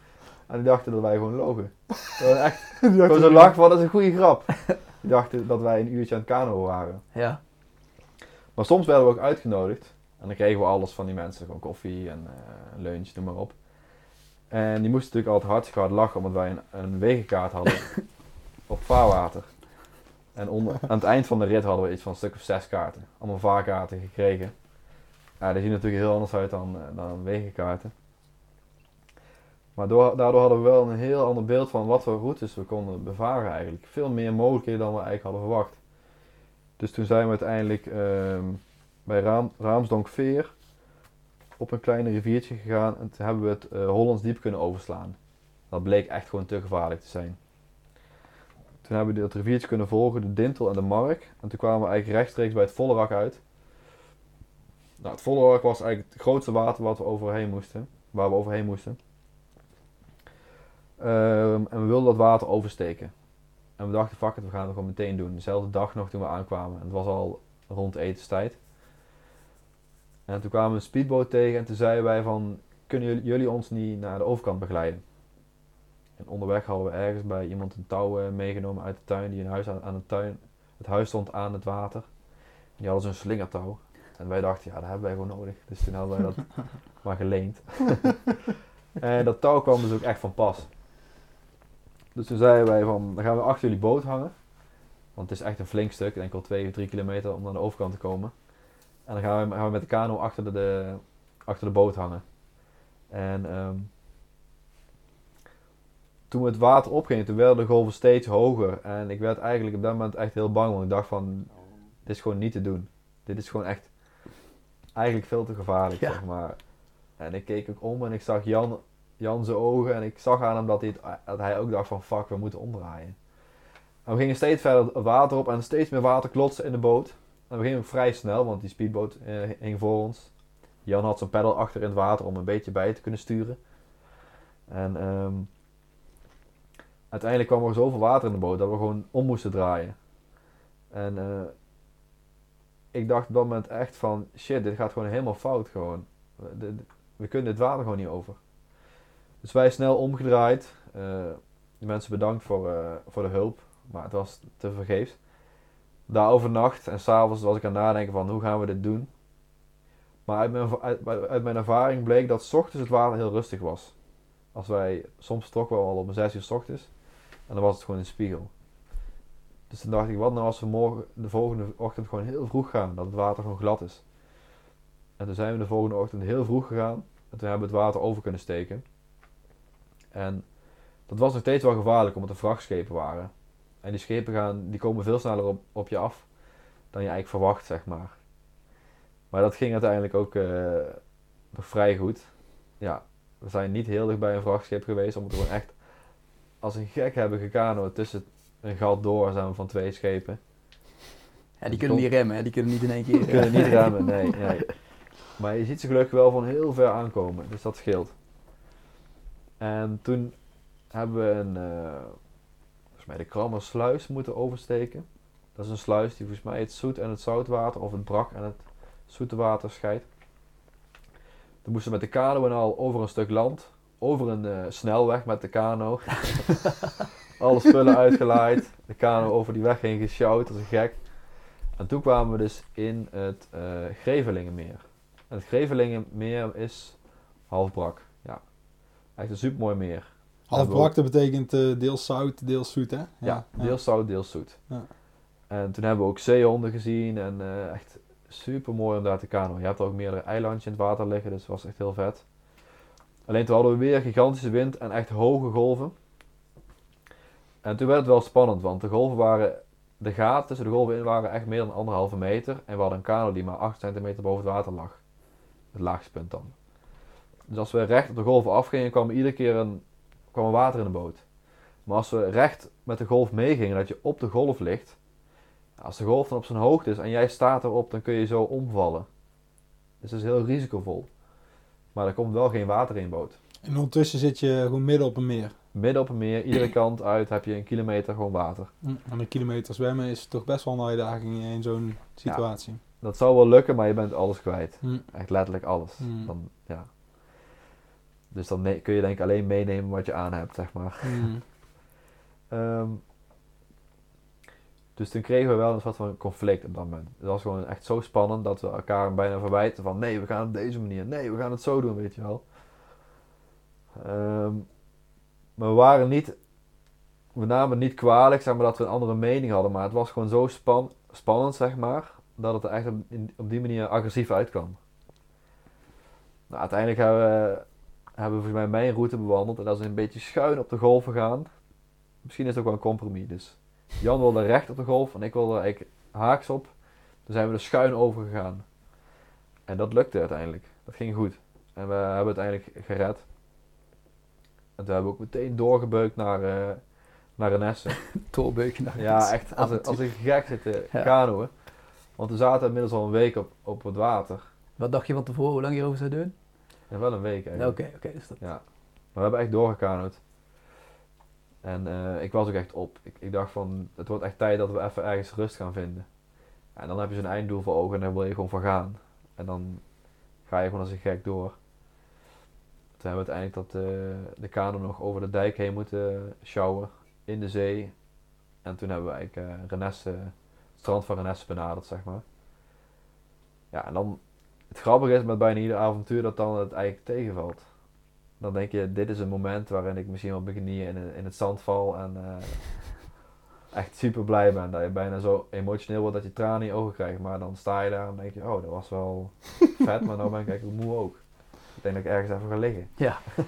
En die dachten dat wij gewoon logen. Gewoon echt, gewoon zo lachen van, dat is een goede grap. Die dachten dat wij een uurtje aan het kano waren. Ja. Maar soms werden we ook uitgenodigd. En dan kregen we alles van die mensen. Gewoon koffie en eh, lunch, noem maar op. En die moesten natuurlijk altijd hartstikke hard lachen. Omdat wij een, een wegenkaart hadden [laughs] op vaarwater. En onder, aan het eind van de rit hadden we iets van een stuk of zes kaarten. Allemaal vaarkaarten gekregen. Ja, die zien natuurlijk heel anders uit dan, eh, dan wegenkaarten. Maar door, daardoor hadden we wel een heel ander beeld van wat voor routes we konden bevaren eigenlijk. Veel meer mogelijkheden dan we eigenlijk hadden verwacht. Dus toen zijn we uiteindelijk ehm, bij Raam, Raamsdonkveer op een klein riviertje gegaan en toen hebben we het eh, Hollands Diep kunnen overslaan. Dat bleek echt gewoon te gevaarlijk te zijn. Toen hebben we dat riviertje kunnen volgen, de Dintel en de Mark. En toen kwamen we eigenlijk rechtstreeks bij het Vollerak uit. Nou, het Vollerak was eigenlijk het grootste water wat we overheen moesten, waar we overheen moesten. Ehm, en we wilden dat water oversteken. En we dachten, fuck it, we gaan het gewoon meteen doen. Dezelfde dag nog toen we aankwamen. En het was al rond etenstijd. En toen kwamen we een speedboot tegen en toen zeiden wij van, kunnen jullie, ons niet naar de overkant begeleiden? En onderweg hadden we ergens bij iemand een touw eh, meegenomen uit de tuin, die een huis aan, aan de tuin, het huis stond aan het water. Die hadden zo'n slingertouw. En wij dachten, ja, dat hebben wij gewoon nodig. Dus toen hadden wij dat [laughs] maar geleend. [laughs] en dat touw kwam dus ook echt van pas. Dus toen zeiden wij van, dan gaan we achter jullie boot hangen. Want het is echt een flink stuk, wel 2 of 3 kilometer om naar de overkant te komen. En dan gaan we, gaan we met de kano achter de, de, achter de boot hangen. En ehm, toen het water opgingen, toen werden de golven steeds hoger. En ik werd eigenlijk op dat moment echt heel bang, want ik dacht van, dit is gewoon niet te doen. Dit is gewoon echt eigenlijk veel te gevaarlijk, Ja. zeg maar. En ik keek ook om en ik zag Jan, Jan zijn ogen en ik zag aan hem dat hij, het- dat hij ook dacht van, fuck, we moeten omdraaien. En we gingen steeds verder het water op en steeds meer water klotsen in de boot. We gingen ook vrij snel, want die speedboot eh, hing voor ons. Jan had zijn pedal achter in het water om een beetje bij te kunnen sturen. En ehm, uiteindelijk kwam er zoveel water in de boot dat we gewoon om moesten draaien. En eh, ik dacht op dat moment echt van, shit, dit gaat gewoon helemaal fout gewoon. We, kunnen dit water gewoon niet over. Dus wij snel omgedraaid. eh, de mensen bedankt voor, voor de hulp, maar het was te vergeefs. Daar overnacht en s'avonds was ik aan het nadenken van, hoe gaan we dit doen? Maar uit mijn, uit, uit mijn ervaring bleek dat 's ochtends het water heel rustig was. Als wij, soms vertrokken we al om 6 uur 's ochtends. En dan was het gewoon een spiegel. Dus toen dacht ik, wat nou als we morgen, de volgende ochtend gewoon heel vroeg gaan, dat het water gewoon glad is. En toen zijn we de volgende ochtend heel vroeg gegaan. En toen hebben we het water over kunnen steken. En dat was nog steeds wel gevaarlijk, omdat er vrachtschepen waren. En die schepen gaan, die komen veel sneller op, op je af dan je eigenlijk verwacht, zeg maar. Maar dat ging uiteindelijk ook eh, nog vrij goed. Ja, we zijn niet heel dicht bij een vrachtschip geweest, omdat we gewoon echt als een gek hebben gekanoed tussen een gat door zijn we van twee schepen. Ja, die kunnen niet remmen, hè? die kunnen niet in één keer. Die kunnen niet remmen, nee, [laughs] nee. Maar je ziet ze gelukkig wel van heel ver aankomen, dus dat scheelt. En toen hebben we een, eh, volgens mij de Krammersluis moeten oversteken. Dat is een sluis die volgens mij het zoet en het zoutwater, of het brak en het zoete water scheidt. Toen moesten we met de kano en al over een stuk land, over een eh, snelweg met de kano. [laughs] Alle spullen uitgelaaid, de kano over die weg heen gesjouwd als een gek. En toen kwamen we dus in het eh Grevelingenmeer. En het Grevelingenmeer is half brak. Ja. Echt een supermooi meer. Half Hebben we brak, dat betekent eh, deels zout, deels zoet, hè? Ja, deels zout, deels zoet. Ja. En toen hebben we ook zeehonden gezien en eh, echt super mooi om daar te kanoën. Je hebt er ook meerdere eilandjes in het water liggen, dus het was echt heel vet. Alleen toen hadden we weer gigantische wind en echt hoge golven. En toen werd het wel spannend, want de golven waren, de gaten tussen de golven in waren echt meer dan anderhalve meter. En we hadden een kano die maar 8 centimeter boven het water lag. Het laagste punt dan. Dus als we recht op de golven afgingen, kwam er iedere keer een, kwam er water in de boot. Maar als we recht met de golf meegingen, dat je op de golf ligt. Als de golf dan op zijn hoogte is en jij staat erop, dan kun je zo omvallen. Dus dat is heel risicovol. Maar er komt wel geen water in je boot. En ondertussen zit je gewoon midden op een meer. Midden op een meer, iedere [clears throat] kant uit heb je een kilometer gewoon water. En een kilometer zwemmen is toch best wel een uitdaging in zo'n situatie. Dat zou wel lukken, maar je bent alles kwijt. Hm. Echt letterlijk alles. Hmm. Dan, ja. Dus dan kun je denk ik alleen meenemen wat je aan hebt, zeg maar. Hm. [laughs] Ehm, dus toen kregen we wel een soort van conflict op dat moment. Het was gewoon echt zo spannend dat we elkaar bijna verwijten van nee, we gaan het op deze manier. Nee, we gaan het zo doen, weet je wel. Ehm, maar we waren niet, we namen het niet kwalijk, zeg maar, dat we een andere mening hadden. Maar het was gewoon zo span, spannend, zeg maar, dat het er echt op, in- op die manier agressief uitkwam. Nou, uiteindelijk hebben we, hebben we volgens mij mijn route bewandeld. En dat is een beetje schuin op de golven gaan misschien is het ook wel een compromis. Dus Jan wilde recht op de golf en ik wilde eigenlijk haaks op. Toen zijn we er schuin over gegaan. En dat lukte uiteindelijk. Dat ging goed. En we hebben het uiteindelijk gered. En toen hebben we ook meteen doorgebeukt naar, eh naar Renesse. [laughs] Tolbeuk naar Ja, echt als een, als een gek zitten Ja. kanoën. Want we zaten inmiddels al een week op, op het water. Wat dacht je van tevoren, hoe lang je erover zou doen? Ja, wel een week Oké, eigenlijk. oké. dus dat... Ja. Maar we hebben echt doorgekanoed. En eh, ik was ook echt op. Ik, ik dacht van, het wordt echt tijd dat we even ergens rust gaan vinden. En dan heb je zo'n einddoel voor ogen en daar wil je gewoon voor gaan. En dan ga je gewoon als een gek door. Toen hebben we uiteindelijk dat, eh, de kano nog over de dijk heen moeten sjouwen in de zee. En toen hebben we eigenlijk eh, Renesse, het strand van Renesse benaderd, zeg maar. Ja, en dan, het grappige is met bijna ieder avontuur dat dan het eigenlijk tegenvalt dan denk je, dit is een moment waarin ik misschien op mijn knieën in, in het zand val en eh, echt super blij ben. Dat je bijna zo emotioneel wordt dat je tranen in je ogen krijgt. Maar dan sta je daar en denk je, oh, dat was wel [laughs] vet, maar nou ben ik eigenlijk moe ook. Ik denk dat ik ergens even ga liggen. Ja. [laughs]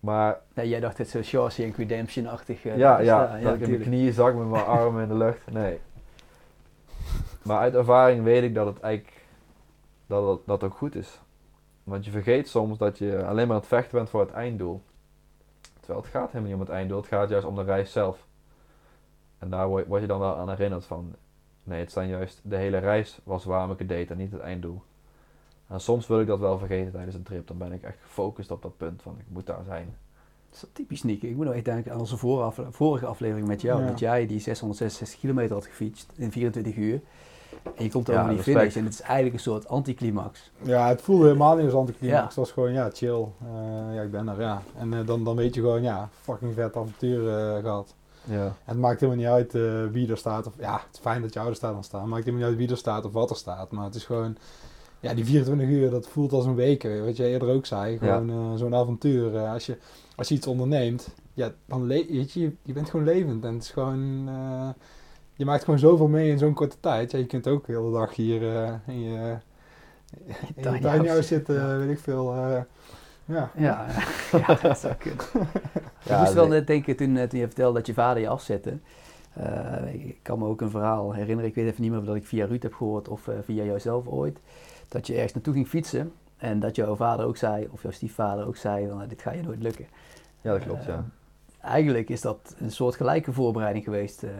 Maar Nee, jij dacht het zo Shawshank Redemption-achtig. eh, ja, ja, dat ik in mijn knieën zak met mijn armen in de lucht. Nee. Maar uit ervaring weet ik dat het eigenlijk dat dat ook goed is. Want je vergeet soms dat je alleen maar aan het vechten bent voor het einddoel. Terwijl het gaat helemaal niet om het einddoel, het gaat juist om de reis zelf. En daar word, word je dan wel aan herinnerd van, nee, het zijn juist, de hele reis was waarom ik het deed en niet het einddoel. En soms wil ik dat wel vergeten tijdens een trip. Dan ben ik echt gefocust op dat punt van ik moet daar zijn. Dat is typisch Nick. Ik moet nog echt denken aan onze vorige, vorige aflevering met jou. Ja. Dat jij die 666 kilometer had gefietst in 24 uur. En je komt Ja, over die respect. finish en het is eigenlijk een soort anticlimax. Ja, het voelde helemaal niet als anticlimax. Ja. Het was gewoon, ja, chill. Eh, ja, ik ben er, ja. En eh, dan, dan weet je gewoon, ja, fucking vet avontuur eh, gehad. Ja. En het maakt helemaal niet uit eh, wie er staat. Of, ja, het is fijn dat je ouder staat dan staan. Het maakt helemaal niet uit wie er staat of wat er staat. Maar het is gewoon, ja, die 24 uur, dat voelt als een week. Wat jij eerder ook zei. Gewoon eh, zo'n avontuur. Eh, als, je, als je iets onderneemt, ja, dan le weet je, je, bent gewoon levend. En het is gewoon, eh, je maakt gewoon zoveel mee in zo'n korte tijd. Ja, je kunt ook de hele dag hier eh, in je, in house zitten, Ja. weet ik veel. eh, ja. Ja, [laughs] ja dat zou kunnen. [laughs] Ja, ik moest wel net denken toen, eh, toen je vertelde dat je vader je afzette. Eh, ik kan me ook een verhaal herinneren. Ik weet even niet meer of dat ik via Ruud heb gehoord of via jouzelf ooit. Dat je ergens naartoe ging fietsen. En dat jouw vader ook zei, of jouw stiefvader ook zei, van, dit ga je nooit lukken. ja, dat klopt, ja. Eigenlijk is dat een soort gelijke voorbereiding geweest eh,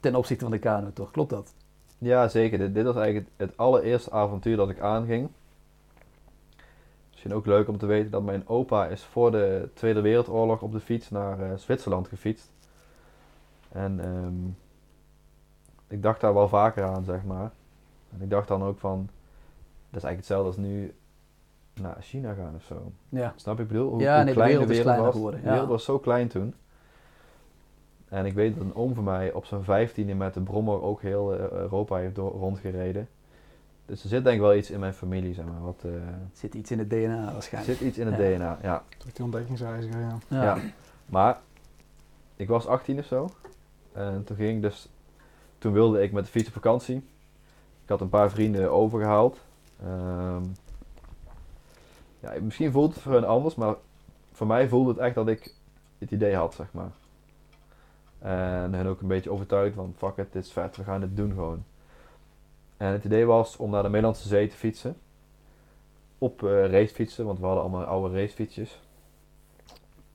ten opzichte van de kano, toch? Klopt dat? Ja, zeker. Dit, dit was eigenlijk het, het allereerste avontuur dat ik aanging. Misschien ook leuk om te weten dat mijn opa is voor de Tweede Wereldoorlog op de fiets naar eh, Zwitserland gefietst. En ehm, ik dacht daar wel vaker aan, zeg maar. En ik dacht dan ook van, dat is eigenlijk hetzelfde als nu naar China gaan of zo. Ja. Snap je ik bedoel? Hoe, Ja, hoe nee, de klein wereld is kleiner was. geworden, De ja. wereld was zo klein toen. En ik weet dat een oom van mij op zijn vijftiende met de brommer ook heel eh, Europa heeft door, rondgereden. Dus er zit denk ik wel iets in mijn familie, zeg maar. Wat, eh, Zit iets in het DNA er waarschijnlijk. zit iets in het Ja. DNA, ja. Toch die ontdekkingsreiziger, ja. Ja. ja. Maar ik was 18 of zo. En toen ging ik dus... Toen wilde ik met de fiets op vakantie. Ik had een paar vrienden overgehaald. Ehm, ja, misschien voelt het voor hen anders, maar voor mij voelde het echt dat ik het idee had, zeg maar. En hen ook een beetje overtuigd van, fuck it, dit is vet, we gaan dit doen gewoon. En het idee was om naar de Middellandse Zee te fietsen. Op eh, racefietsen, want we hadden allemaal oude racefietsjes.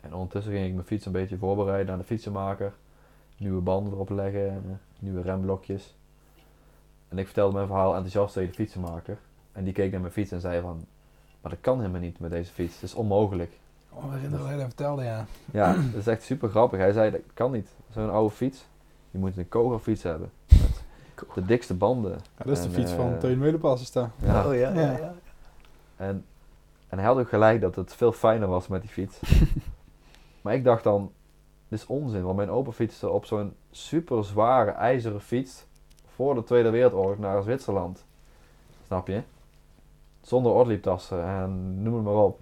En ondertussen ging ik mijn fiets een beetje voorbereiden aan de fietsenmaker. Nieuwe banden erop leggen, eh, nieuwe remblokjes. En ik vertelde mijn verhaal enthousiast tegen de fietsenmaker. En die keek naar mijn fiets en zei van... Maar dat kan helemaal niet met deze fiets. Het is onmogelijk. Oh, we herinneren dat hij dat vertelde, ja. Ja, dat is echt super grappig. Hij zei, dat kan niet. Zo'n oude fiets. Je moet een kogelfiets hebben. Met de dikste banden. ja dat is de fiets van eh, Teun Meulenpas, is dat. Ja. Oh ja, ja, Ja. ja. En, en hij had ook gelijk dat het veel fijner was met die fiets. [laughs] maar ik dacht dan, dit is onzin. Want mijn opa fietste op zo'n super zware ijzeren fiets voor de Tweede Wereldoorlog naar Zwitserland. Snap je? Zonder ortlieptassen en noem het maar op.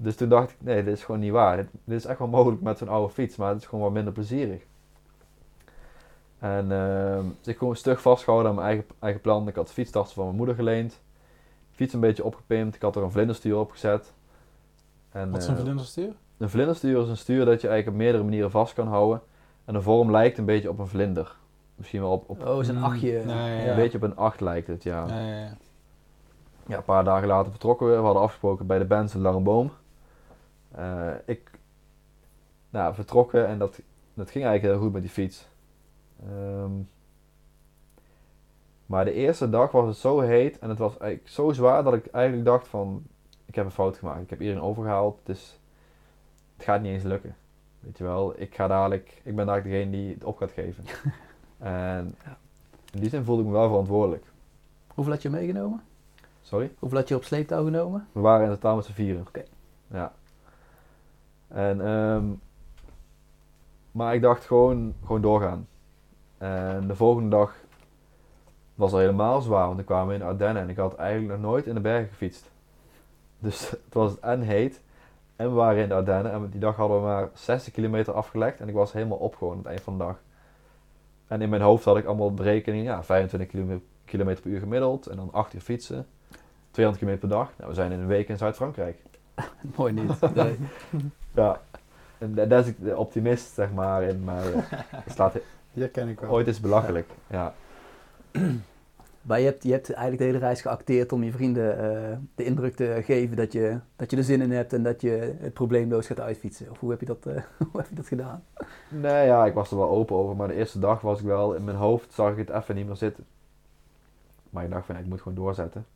Dus toen dacht ik, nee, dit is gewoon niet waar. Dit, dit is echt wel mogelijk met zo'n oude fiets, maar het is gewoon wat minder plezierig. En ehm, dus ik gewoon stug vastgehouden aan mijn eigen, eigen plan. Ik had fietstassen van mijn moeder geleend. Fiets een beetje opgepimpt. Ik had er een vlinderstuur op gezet. En, Wat is een eh, vlinderstuur? een vlinderstuur is een stuur dat je eigenlijk op meerdere manieren vast kan houden. En de vorm lijkt een beetje op een vlinder. Misschien wel op, op Oh, zo'n Mm, achtje. nee, ja, een beetje op een acht lijkt het, ja. Ja, ja, ja. Ja, een paar dagen later vertrokken we. We hadden afgesproken bij de Benz in Langenboom. Eh ik nou, vertrokken en dat, dat ging eigenlijk heel goed met die fiets. Ehm, maar de eerste dag was het zo heet en het was eigenlijk zo zwaar dat ik eigenlijk dacht van... Ik heb een fout gemaakt. Ik heb iedereen overgehaald. Dus het gaat niet eens lukken. Weet je wel, ik ga dadelijk... Ik ben dadelijk degene die het op gaat geven. [laughs] en in die zin voelde ik me wel verantwoordelijk. Hoeveel had je meegenomen? Sorry? Hoeveel had je op sleeptouw genomen? We waren in totaal met z'n vieren. Oké. Ja. En, ehm, maar ik dacht gewoon, gewoon doorgaan. En de volgende dag was al helemaal zwaar, want ik kwam in de Ardennen en ik had eigenlijk nog nooit in de bergen gefietst. Dus [laughs] het was en heet en we waren in de Ardennen en die dag hadden we maar 60 kilometer afgelegd en ik was helemaal op gewoon aan het eind van de dag. En in mijn hoofd had ik allemaal berekeningen, ja, 25 kilo- kilometer per uur gemiddeld en dan 8 uur fietsen. 200 kilometer per dag. Nou, we zijn in een week in Zuid-Frankrijk. [laughs] Mooi niet. [laughs] Nee. Ja. En da- daar is ik de optimist, zeg maar, in. Maar eh, slaat herken [laughs] ik wel. ooit is belachelijk. Ja. [clears throat] Maar je hebt, je hebt eigenlijk de hele reis geacteerd om je vrienden eh, de indruk te geven dat je, dat je er zin in hebt en dat je het probleemloos gaat uitfietsen. Of hoe heb je dat, eh, [laughs] hoe heb je dat gedaan? Nee, ja, ik was er wel open over. Maar de eerste dag was ik wel, in mijn hoofd zag ik het even niet meer zitten. Maar ik dacht van, ik moet gewoon doorzetten.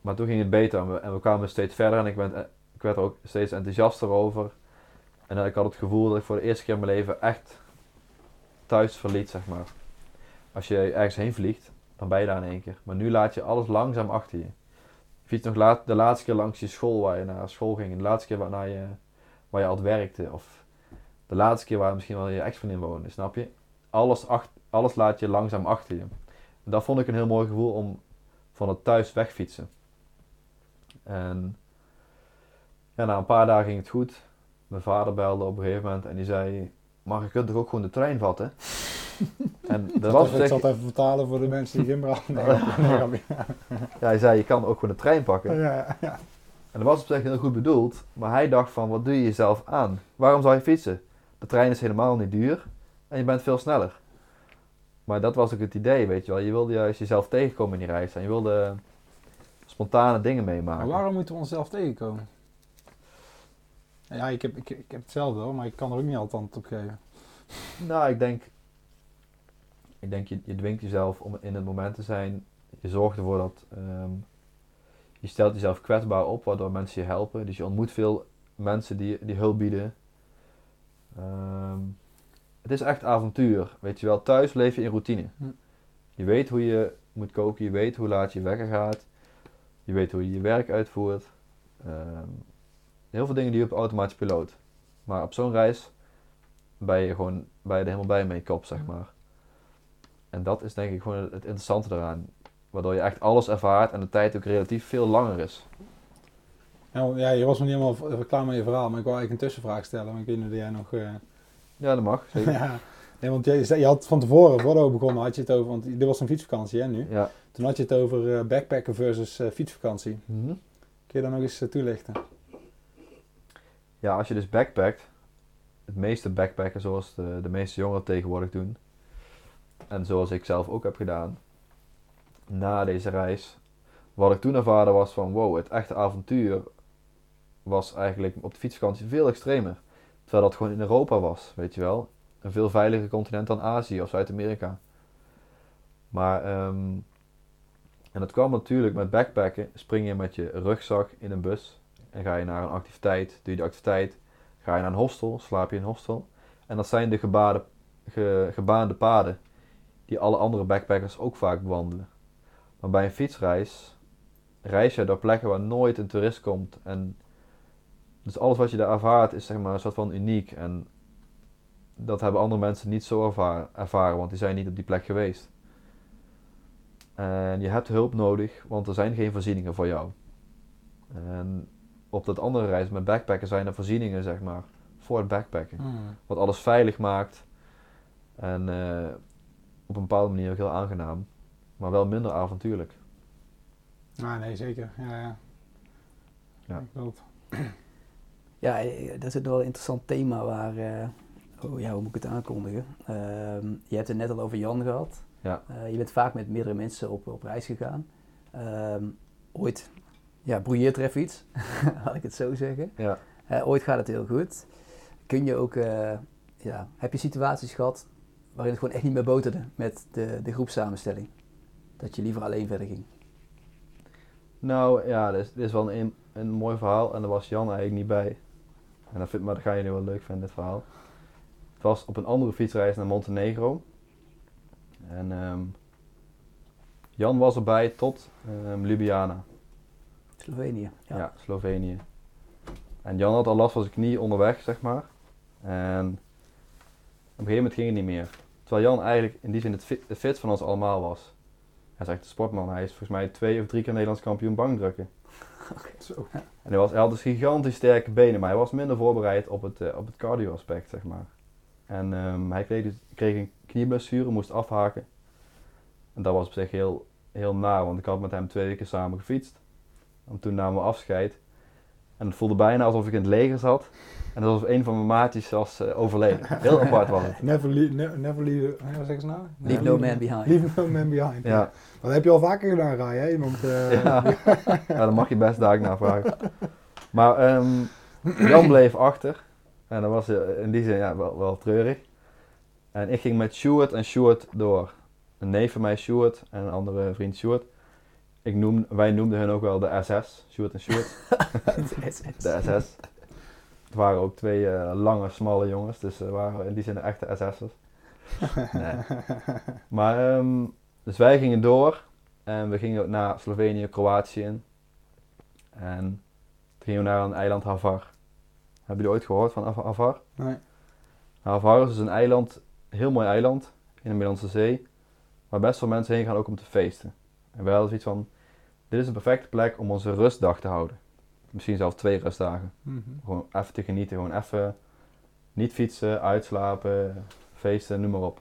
maar toen ging het beter en we, en we kwamen steeds verder en ik, ben, ik werd er ook steeds enthousiaster over. En ik had het gevoel dat ik voor de eerste keer in mijn leven echt thuis verliet, zeg maar. Als je ergens heen vliegt, dan ben je daar in één keer. Maar nu laat je alles langzaam achter je. Je nog laat, de laatste keer langs je school waar je naar school ging. De laatste keer waar, je, waar je altijd werkte. Of de laatste keer waar misschien wel je ex-vriendin woonde, snap je? Alles, alles laat je langzaam achter je. En dat vond ik een heel mooi gevoel om van het thuis wegfietsen. En ja, na een paar dagen ging het goed. Mijn vader belde op een gegeven moment en die zei: Maar je kunt toch ook gewoon de trein vatten? [laughs] en dat was ik zal het even vertalen voor de mensen die geen [laughs] nee, Ja, hij zei: Je kan ook gewoon de trein pakken. Ja, ja. En dat was op zich heel goed bedoeld, maar hij dacht: van Wat doe je jezelf aan? Waarom zou je fietsen? De trein is helemaal niet duur en je bent veel sneller. Maar dat was ook het idee, weet je wel. Je wilde juist jezelf tegenkomen in die reis en je wilde spontane dingen meemaken. Maar waarom moeten we onszelf tegenkomen? Ja, ik heb, ik, ik heb hetzelfde hoor, maar ik kan er ook niet altijd antwoord op geven. Nou, ik denk, ik denk je, je dwingt jezelf om in het moment te zijn. Je zorgt ervoor dat ehm, je stelt jezelf kwetsbaar op, waardoor mensen je helpen. Dus je ontmoet veel mensen die, die hulp bieden. Ehm, het is echt avontuur, weet je wel. Thuis leef je in routine. Hm. Je weet hoe je moet koken, je weet hoe laat je wekker gaat. Je weet hoe je je werk uitvoert. Ehm, heel veel dingen die je op automatisch piloot. Maar op zo'n reis ben je gewoon ben je er helemaal bij mee kop, zeg maar. En dat is denk ik gewoon het interessante eraan. Waardoor je echt alles ervaart en de tijd ook relatief veel langer is. Ja, je was nog niet helemaal klaar met je verhaal, maar ik wou eigenlijk een tussenvraag stellen. Ik weet niet dat jij nog... Uh... Ja, dat mag, zeker. [laughs] ja, nee, want je, je had van tevoren, voordat we begonnen, had je het over... Want dit was een fietsvakantie, hè, nu? Ja. Toen had je het over uh, backpacken versus uh, fietsvakantie. Mm -hmm. Kun je dat nog eens toelichten? Ja, als je dus backpackt, het meeste backpacken zoals de, de meeste jongeren tegenwoordig doen, en zoals ik zelf ook heb gedaan, na deze reis, wat ik toen ervaren was van wow, het echte avontuur was eigenlijk op de fietsvakantie veel extremer. Terwijl dat gewoon in Europa was, weet je wel. Een veel veiliger continent dan Azië of Zuid-Amerika. Maar, um, en dat kwam natuurlijk met backpacken, spring je met je rugzak in een bus en ga je naar een activiteit, doe je de activiteit, ga je naar een hostel, slaap je in een hostel. En dat zijn de gebaande, ge, gebaande paden die alle andere backpackers ook vaak bewandelen. Maar bij een fietsreis reis je door plekken waar nooit een toerist komt. En dus alles wat je daar ervaart is zeg maar een soort van uniek. En dat hebben andere mensen niet zo ervaren, ervaren want die zijn niet op die plek geweest. En je hebt hulp nodig, want er zijn geen voorzieningen voor jou. En op dat andere reis met backpacken zijn er voorzieningen, zeg maar, voor het backpacken. Hmm. Wat alles veilig maakt. En uh, op een bepaalde manier ook heel aangenaam. Maar wel minder avontuurlijk. Ah, nee, zeker. Ja, ja. Ja, klopt. Ja, dat is een wel een interessant thema waar... Uh, oh ja, hoe moet ik het aankondigen? Uh, je hebt het net al over Jan gehad. Ja. Uh, je bent vaak met meerdere mensen op, op reis gegaan. Ehm, ooit ja, broeieert er even iets, [laughs] laat ik het zo zeggen. Ja. Uh, ooit gaat het heel goed. Kun je ook, uh, ja, heb je situaties gehad waarin het gewoon echt niet meer boterde met de, de groepssamenstelling? Dat je liever alleen verder ging? Nou ja, dit is, dit is wel een, een mooi verhaal en daar was Jan eigenlijk niet bij. En dat vind, maar dat ga je nu wel leuk vinden, dit verhaal. Het was op een andere fietsreis naar Montenegro. En um, Jan was erbij tot um, Ljubljana. Slovenië. Ja. ja. Slovenië. En Jan had al last van zijn knie onderweg, zeg maar. En op een gegeven moment ging het niet meer. Terwijl Jan eigenlijk in die zin het fit, het fit van ons allemaal was. Hij is echt een sportman. Hij is volgens mij twee of drie keer Nederlands kampioen bankdrukken. [laughs] Okay, zo. En hij, was, hij had dus gigantisch sterke benen, maar hij was minder voorbereid op het, uh, op het cardio aspect, zeg maar. En um, hij kreeg, dus, kreeg een knieblessure, moest afhaken. En dat was op zich heel, heel naar, want ik had met hem twee weken samen gefietst. En toen namen we afscheid. En het voelde bijna alsof ik in het leger zat. En alsof een van mijn maatjes was uh, overleden. Heel [laughs] apart was het. Never leave, never, never leave, wat nou? Leave no man behind. Leave no man behind. Ja. Dat heb je al vaker gedaan, Rai, hè? Iemand, uh... ja. [laughs] ja, dan mag je best daar naar vragen. Maar um, Jan bleef achter. En dat was in die zin ja, wel, wel treurig. En ik ging met Stuart en Stuart door. Een neef van mij, Stuart, en een andere vriend, Stuart ik noem, wij noemden hen ook wel de SS, Sjoerd en Sjoerd. [laughs] de SS. Het waren ook twee eh, lange, smalle jongens, dus ze waren in die zin de echte SS'ers. Nee. [laughs] Maar, ehm, dus wij gingen door en we gingen naar Slovenië, Kroatië in. En toen gingen we naar een eiland Havar. Hebben jullie ooit gehoord van Hav- Havar? Nee. Havar is dus een eiland, een heel mooi eiland in de Middellandse Zee, waar best veel mensen heen gaan ook om te feesten. En wij hadden zoiets van, dit is een perfecte plek om onze rustdag te houden. Misschien zelfs twee rustdagen. Mhm. Gewoon even te genieten, gewoon even niet fietsen, uitslapen, feesten, noem maar op.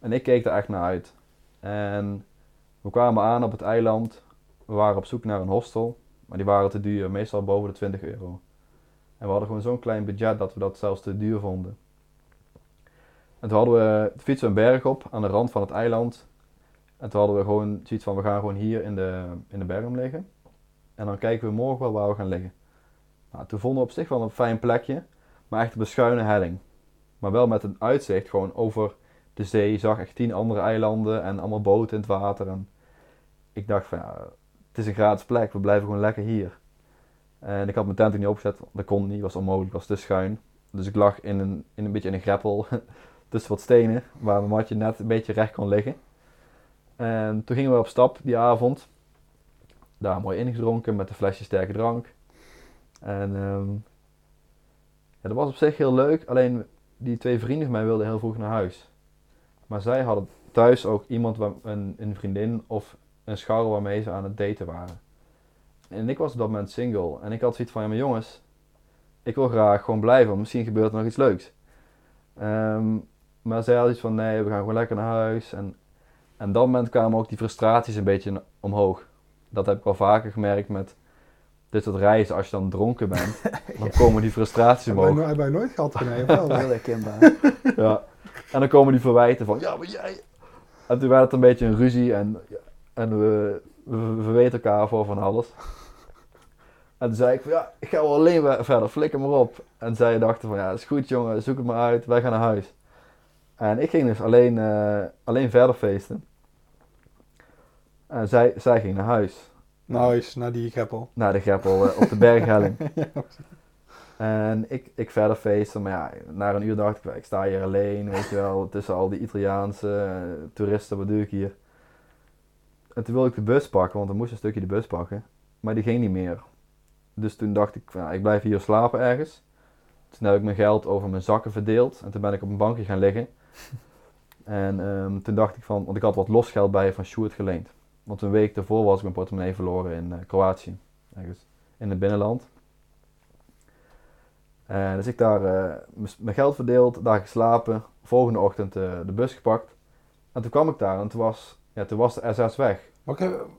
En ik keek er echt naar uit. En we kwamen aan op het eiland, we waren op zoek naar een hostel, maar die waren te duur, meestal boven de 20 euro. En we hadden gewoon zo'n klein budget dat we dat zelfs te duur vonden. En toen hadden we, fietsen een berg op aan de rand van het eiland. En toen hadden we gewoon zoiets van, we gaan gewoon hier in de, in de berm liggen. En dan kijken we morgen wel waar we gaan liggen. Nou, toen vonden we op zich wel een fijn plekje, maar echt een schuine helling. Maar wel met een uitzicht gewoon over de zee. Je zag echt tien andere eilanden en allemaal boten in het water. En ik dacht van ja, het is een gratis plek, we blijven gewoon lekker hier. En ik had mijn tent ook niet opgezet, dat kon niet, was onmogelijk, was te schuin. Dus ik lag in een, in een beetje in een greppel [laughs] tussen wat stenen, waar mijn matje net een beetje recht kon liggen. En toen gingen we op stap die avond. Daar mooi ingedronken met een flesje sterke drank. En ehm, ja, dat was op zich heel leuk. Alleen die twee vrienden van mij wilden heel vroeg naar huis. Maar zij hadden thuis ook iemand, waar, een, een vriendin of een scharrel waarmee ze aan het daten waren. En ik was op dat moment single. En ik had zoiets van, ja jongens, ik wil graag gewoon blijven, misschien gebeurt er nog iets leuks. Ehm, maar zij hadden iets van, nee, we gaan gewoon lekker naar huis. En, en op dat moment kwamen ook die frustraties een beetje omhoog. Dat heb ik al vaker gemerkt met dit soort reizen. Als je dan dronken bent, [laughs] dan komen die frustraties Hebben wij, omhoog. no- hebben wij nooit gehad, [laughs] of wel? Heel herkenbaar. Ja. En dan komen die verwijten van, ja, maar jij... En toen werd het een beetje een ruzie en, en we, we, we weten elkaar voor van alles. En toen zei ik van, ja, ik ga wel alleen verder, flikker maar op. En zij dachten van, ja, is goed jongen, zoek het maar uit, wij gaan naar huis. En ik ging dus alleen, eh, alleen verder feesten. En zij, zij ging naar huis. Nice, naar die greppel. Naar de greppel eh, op de berghelling. [laughs] En ik, ik verder feesten, maar ja, na een uur dacht ik, ik sta hier alleen, weet je wel, tussen al die Italiaanse eh, toeristen, wat doe ik hier? En toen wilde ik de bus pakken, want we moesten een stukje de bus pakken, maar die ging niet meer. Dus toen dacht ik, ja, ik blijf hier slapen ergens. Toen heb ik mijn geld over mijn zakken verdeeld en toen ben ik op een bankje gaan liggen. [laughs] En ehm, toen dacht ik van, want ik had wat losgeld bij van Sjoerd geleend. Want een week daarvoor was ik mijn portemonnee verloren in eh, Kroatië, ergens in het binnenland. En dus ik daar eh, mijn geld verdeeld, daar geslapen, volgende ochtend de bus gepakt. En toen kwam ik daar en toen was, ja, toen was de SS weg.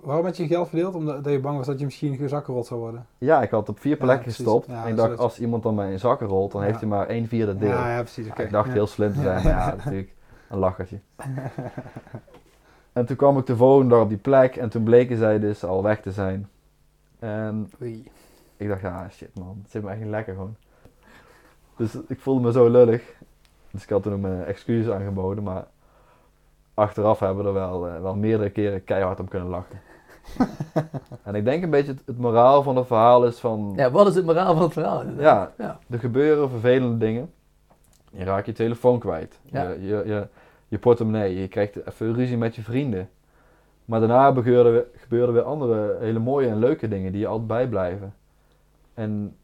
Waarom had je je geld verdeeld? Omdat dat je bang was dat je misschien gezakkenrot zou worden? Ja, ik had op vier plekken gestopt. Ja, en ik dacht, als iemand dan mij in zakken rolt, dan Ja. heeft hij maar een vierde deel. Ja, precies. Oké. ik dacht heel slim te zijn, maar ja, [laughs] natuurlijk een lachertje. [laughs] En toen kwam ik de volgende dag op die plek en toen bleken zij dus al weg te zijn. En Oei. ik dacht, ja shit man, het zit me echt niet lekker gewoon. Dus ik voelde me zo lullig. Dus ik had toen mijn excuses aangeboden, maar achteraf hebben we er wel, eh, wel meerdere keren keihard om kunnen lachen. [laughs] en ik denk een beetje het, het moraal van het verhaal is van, Ja, wat is het moraal van het verhaal? ja, Ja. er gebeuren vervelende dingen. Je raakt je telefoon kwijt. Ja. Je, je, je, je portemonnee. Je krijgt even ruzie met je vrienden. Maar daarna gebeurden weer andere hele mooie en leuke dingen die je altijd bijblijven. En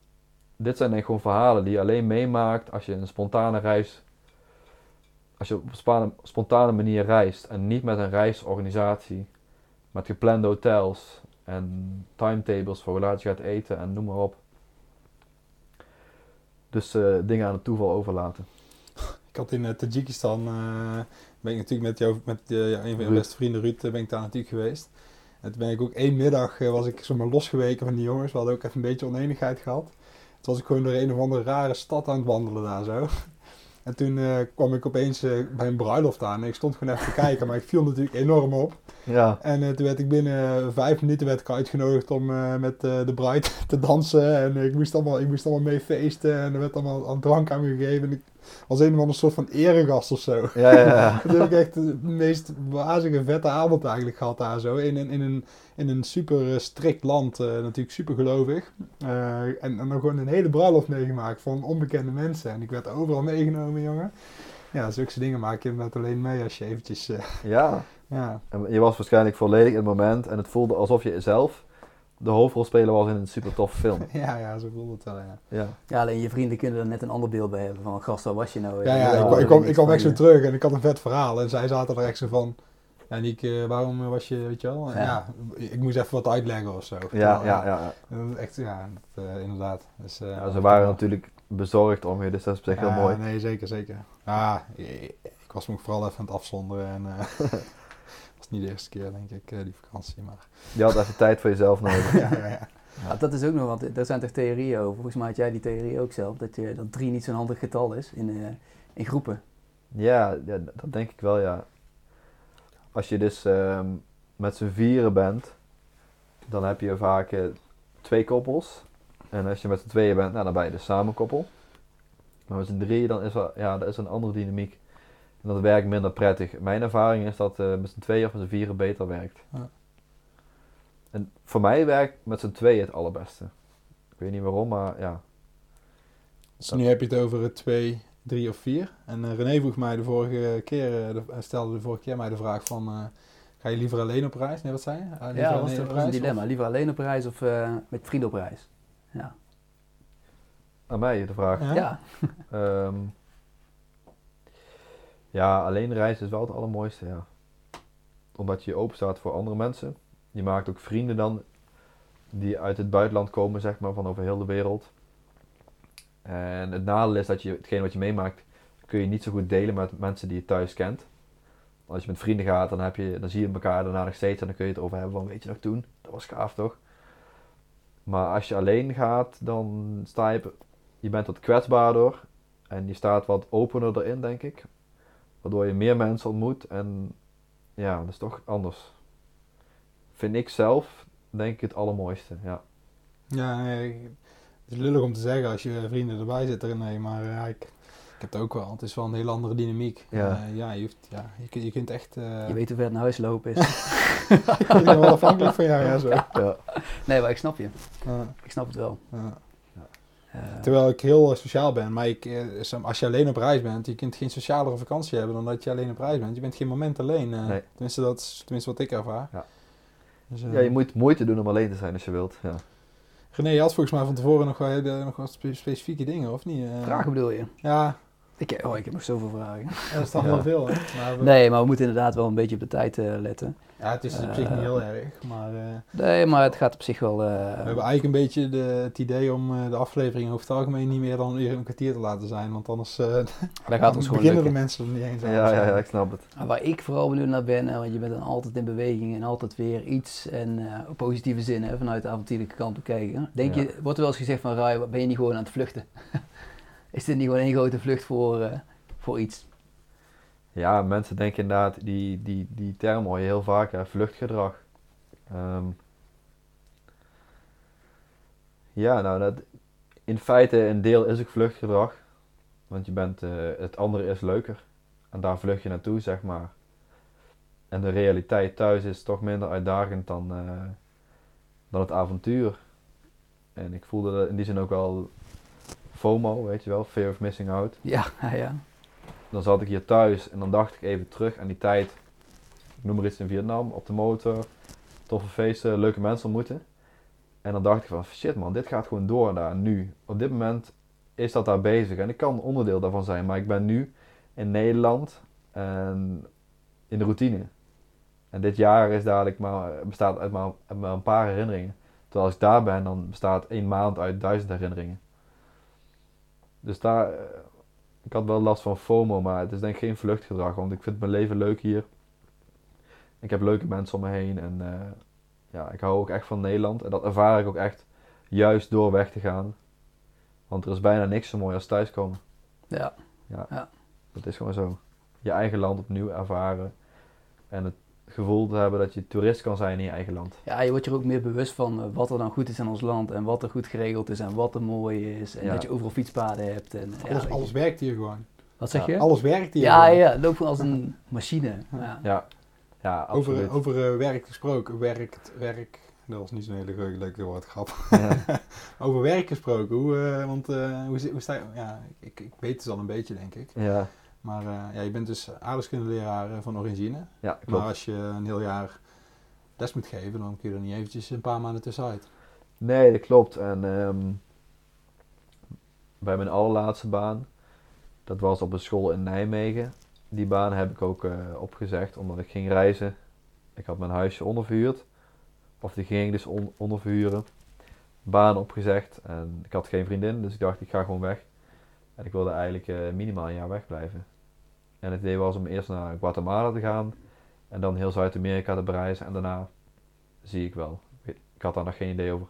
dit zijn denk gewoon verhalen die je alleen meemaakt als je een spontane reis... Als je op een spontane manier reist en niet met een reisorganisatie. Met geplande hotels en timetables voor hoe laat je gaat eten en noem maar op. Dus eh, dingen aan het toeval overlaten. Ik had in uh, Tajikistan, eh, ben ik natuurlijk met, jou, met eh, ja, een van je beste vrienden Ruud, eh, ben ik daar natuurlijk geweest. En toen ben ik ook één middag, eh, was ik zomaar losgeweken van die jongens. We hadden ook even een beetje oneenigheid gehad. Toen was ik gewoon door een of andere rare stad aan het wandelen daar zo. [laughs] En toen eh, kwam ik opeens eh, bij een bruiloft aan. En ik stond gewoon even te kijken, maar ik viel natuurlijk enorm op. Ja, En eh, toen werd ik binnen vijf minuten werd ik uitgenodigd om eh, met eh, de bruid [laughs] te dansen. En ik moest, allemaal, ik moest allemaal mee feesten. En er werd allemaal aan drank aan me gegeven. En ik, als een of ander soort van eregast of zo. Ja, ja, ja. [laughs] Dat heb ik echt de meest wazige, vette avond eigenlijk gehad daar zo. In, een in, een, in een super eh, strikt land, eh, natuurlijk super gelovig. Eh, en, en dan gewoon een hele bruiloft meegemaakt van onbekende mensen. En ik werd overal meegenomen, jongen. Ja, zulke dingen maak je inderdaad alleen mee als je eventjes... ja. ja. En je was waarschijnlijk volledig in het moment en het voelde alsof je zelf de hoofdrolspeler was in een super toffe film. [laughs] ja, ja, zo voelde het wel, ja. Ja. Ja, alleen je vrienden kunnen er net een ander beeld bij hebben van, gast, waar was je nou? Ja, ja, Ja, ik, kwam- ik, kwam, ik echt zo terug en ik had een vet verhaal. En zij zaten er echt zo van... Ja, Niek, eh, waarom was je, weet je wel? Ja. Ja. ik moest even wat uitleggen of zo. Ja, ja, ja. Echt, ja, dat, eh, inderdaad. Dus, eh, ja. Ze waren natuurlijk bezorgd om je, dus dat is op zich heel Ja, mooi. Nee, zeker, zeker. Ja, ik, ik was me ook vooral even aan het afzonderen. En, eh [laughs] niet de eerste keer, denk ik, eh, die vakantie. Maar Je had even tijd voor jezelf nodig. [laughs] ja, ja, ja. Ja, dat is ook nog, want er zijn toch theorieën over. Volgens mij had jij die theorie ook zelf, dat, je, dat drie niet zo'n handig getal is in, eh, in groepen. Ja, ja, dat denk ik wel, ja. Als je dus ehm, met z'n vieren bent, dan heb je vaak eh, twee koppels. En als je met z'n tweeën bent, nou, dan ben je dus samen koppel. Maar met z'n drieën, dan is er, ja, dat is een andere dynamiek. En dat werkt minder prettig. Mijn ervaring is dat eh, met z'n tweeën of met z'n vieren beter werkt. Ja. En voor mij werkt met z'n tweeën het allerbeste. Ik weet niet waarom, maar ja. Dus nu heb je het over het twee, drie of vier. En eh, René vroeg mij de vorige keer, eh, hij stelde de vorige keer mij de vraag van... eh, ga je liever alleen op reis? Nee, wat zei je? Liever Ja, dat was, was een dilemma. of- Liever alleen op reis of eh, met vrienden op reis. Ja. Aan mij de vraag. Ja? Ja. Ehm, ja, alleen reizen is wel het allermooiste, ja. Omdat je open staat voor andere mensen. Je maakt ook vrienden dan die uit het buitenland komen, zeg maar, van over heel de wereld. En het nadeel is dat je hetgeen wat je meemaakt, kun je niet zo goed delen met mensen die je thuis kent. Als je met vrienden gaat, dan, heb je, dan zie je elkaar daarna nog steeds en dan kun je het over hebben van, weet je nog toen? Dat was gaaf toch? Maar als je alleen gaat, dan sta je, je bent wat kwetsbaarder en je staat wat opener erin, denk ik. Waardoor je meer mensen ontmoet en ja, dat is toch anders. Vind ik zelf, denk ik, het allermooiste, ja. Ja, nee, het is lullig om te zeggen als je vrienden erbij zitten, René, maar eh, ja, ik, ik heb het ook wel. Het is wel een heel andere dynamiek. Ja. Eh, ja, je, hoeft, ja je, kunt, je kunt echt... eh Je weet hoe ver het naar huis lopen is. [laughs] ik ben wel afhankelijk van jou, ja, zo. ja. nee, maar ik snap je. Ja, Ik snap het wel. Eh, Terwijl ik heel sociaal ben, maar ik, eh, als je alleen op reis bent, je kunt geen socialere vakantie hebben dan dat je alleen op reis bent. Je bent geen moment alleen. eh. Nee. Tenminste, dat is tenminste wat ik ervaar. Ja. Dus, ja, je moet moeite doen om alleen te zijn als je wilt. Ja. René, je had volgens mij van tevoren nog, wel, nog wat spe- specifieke dingen, of niet? Vragen bedoel je? Ja, Ik, oh, ik heb nog zoveel vragen. dat is toch Ja. wel veel, hè? Maar we- Nee, maar we moeten inderdaad wel een beetje op de tijd eh, letten. Ja, het is op zich niet heel erg, maar... eh, Nee, maar het gaat op zich wel... eh, We hebben eigenlijk een beetje de, het idee om eh, de aflevering over het algemeen niet meer dan een uur en een kwartier te laten zijn. Want anders eh [laughs] daar gaat ons gewoon beginnen lukken. de mensen er niet eens aan. Ja, ja, ja, ik snap het. Maar Waar ik vooral benieuwd naar ben, eh, want je bent dan altijd in beweging en altijd weer iets en eh, op positieve zin hè, vanuit de avontuurlijke kant bekijken. Denk Ja. je, wordt er wel eens gezegd van Rai, ben je niet gewoon aan het vluchten? [laughs] Is dit niet gewoon één grote vlucht voor, eh, voor iets? Ja, mensen denken inderdaad, die, die, die term hoor je heel vaak, hè, vluchtgedrag. Ehm, ja, nou, dat, in feite een deel is ook vluchtgedrag. Want je bent, eh, het andere is leuker. En daar vlucht je naartoe, zeg maar. En de realiteit thuis is toch minder uitdagend dan, eh, dan het avontuur. En ik voelde in die zin ook wel FOMO, weet je wel, fear of missing out [laughs] Ja, ja, dan zat ik hier thuis en dan dacht ik even terug aan die tijd. Ik noem maar iets in Vietnam, op de motor, toffe feesten, leuke mensen ontmoeten. En dan dacht ik van shit man, dit gaat gewoon door daar nu. Op dit moment is dat daar bezig en ik kan onderdeel daarvan zijn, maar ik ben nu in Nederland en in de routine. En dit jaar is dadelijk maar, bestaat uit maar, uit maar een paar herinneringen. Terwijl als ik daar ben, dan bestaat één maand uit duizend herinneringen. Dus daar, eh, ik had wel last van FOMO, maar het is denk ik geen vluchtgedrag, want ik vind mijn leven leuk hier. Ik heb leuke mensen om me heen en eh, ja, ik hou ook echt van Nederland. En dat ervaar ik ook echt juist door weg te gaan. Want er is bijna niks zo mooi als thuiskomen. ja. Dat is gewoon zo. Je eigen land opnieuw ervaren. En het gevoel te hebben dat je toerist kan zijn in je eigen land. Ja, je wordt je er ook meer bewust van eh, wat er dan goed is in ons land en wat er goed geregeld is en wat er mooi is. En Ja. dat je overal fietspaden hebt. En, ja, Alles, alles werkt hier gewoon. Wat zeg Ja, je? Alles werkt hier. Ja, ja, het loopt gewoon als een [laughs] machine. Ja. Ja, ja absoluut. Over, over eh, werk gesproken, werkt, werk, dat was niet zo'n hele leuke, woordgrap. Ja. [laughs] over werk gesproken, hoe, eh, want eh, hoe, zit- hoe sta je, ja, ik, ik weet het al een beetje denk ik. ja, Maar eh, ja, je bent dus aardrijkskundeleraar eh, van Origine. ja, Maar klopt. als je een heel jaar les moet geven, dan kun je er niet eventjes een paar maanden tussenuit. Nee, dat klopt. En ehm, bij mijn allerlaatste baan, dat was op een school in Nijmegen. Die baan heb ik ook eh, opgezegd omdat ik ging reizen. Ik had mijn huisje onderverhuurd. Of die ging dus on onderverhuren. Baan opgezegd en ik had geen vriendin, dus ik dacht ik ga gewoon weg. En ik wilde eigenlijk eh, minimaal een jaar wegblijven. En het idee was om eerst naar Guatemala te gaan en dan heel Zuid-Amerika te bereizen en daarna zie ik wel. Ik had daar nog geen idee over.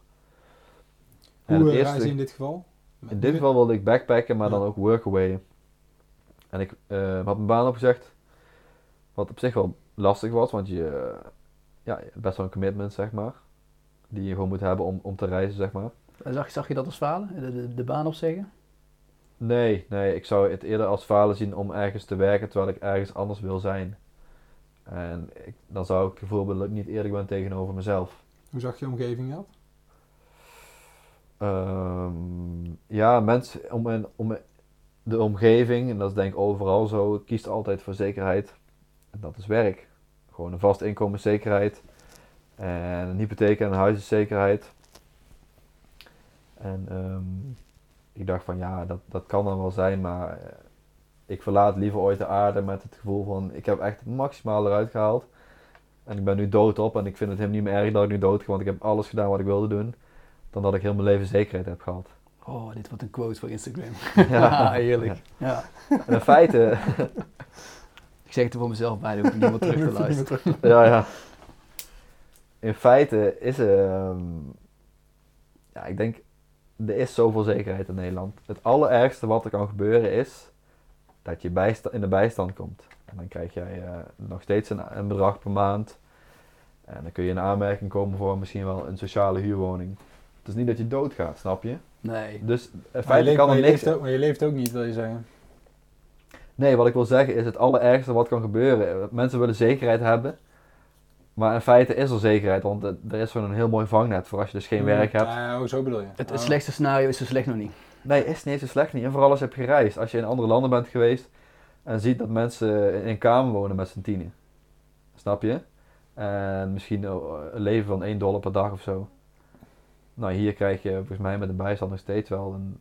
En Hoe het eh, eerste- reis je in dit geval? in dit geval wilde ik backpacken, maar Ja. dan ook workaway. En ik eh, had mijn baan opgezegd. Wat op zich wel lastig was, want je, eh, ja, best wel een commitment, zeg maar. Die je gewoon moet hebben om, om te reizen, zeg maar. Zag, zag je dat als falen? De, de, de baan opzeggen? Nee, nee, ik zou het eerder als falen zien om ergens te werken terwijl ik ergens anders wil zijn. En ik, dan zou ik het gevoel hebben dat ik niet eerlijk ben tegenover mezelf. Hoe zag je omgeving dat? Ehm, ja, mensen om, om de omgeving, en dat is denk ik overal zo, kiest altijd voor zekerheid. En dat is werk. Gewoon een vast inkomenszekerheid. En een hypotheek en een huiszekerheid. En ehm, ik dacht van ja, dat, dat kan dan wel zijn, maar eh, ik verlaat liever ooit de aarde met het gevoel van ik heb echt het maximale eruit gehaald. En ik ben nu doodop en ik vind het helemaal niet meer erg dat ik nu dood ga, want ik heb alles gedaan wat ik wilde doen. Dan dat ik heel mijn leven zekerheid heb gehad. Oh, dit wordt een quote voor Instagram. [laughs] Ja. [laughs] heerlijk. Ja. En in feite, [laughs] Ik zeg het er voor mezelf bij, dan hoef ik niet meer terug te luisteren. ja, ja. In feite is er, ehm, ja, ik denk, er is zoveel zekerheid in Nederland. Het allerergste wat er kan gebeuren is dat je bijsta- in de bijstand komt. En dan krijg jij eh, nog steeds een, een bedrag per maand. En dan kun je in aanmerking komen voor misschien wel een sociale huurwoning. Het is niet dat je doodgaat, snap je? Nee. Dus in Maar je, feite leeft, kan er niks... ook, maar je leeft ook niet, wil je zeggen. Nee, wat ik wil zeggen is het allerergste wat kan gebeuren. Mensen willen zekerheid hebben. Maar in feite is er zekerheid, want er is zo'n heel mooi vangnet voor als je dus geen werk hebt. Ja, oh, zo bedoel je. Het, Oh. het slechtste scenario is zo slecht nog niet. Nee, is niet zo slecht niet. En vooral als je hebt gereisd. Als je in andere landen bent geweest en ziet dat mensen in een kamer wonen met z'n tienen. Snap je? En misschien eh, een leven van 1 dollar per dag of zo. Nou, hier krijg je volgens mij met de bijstand nog steeds wel een,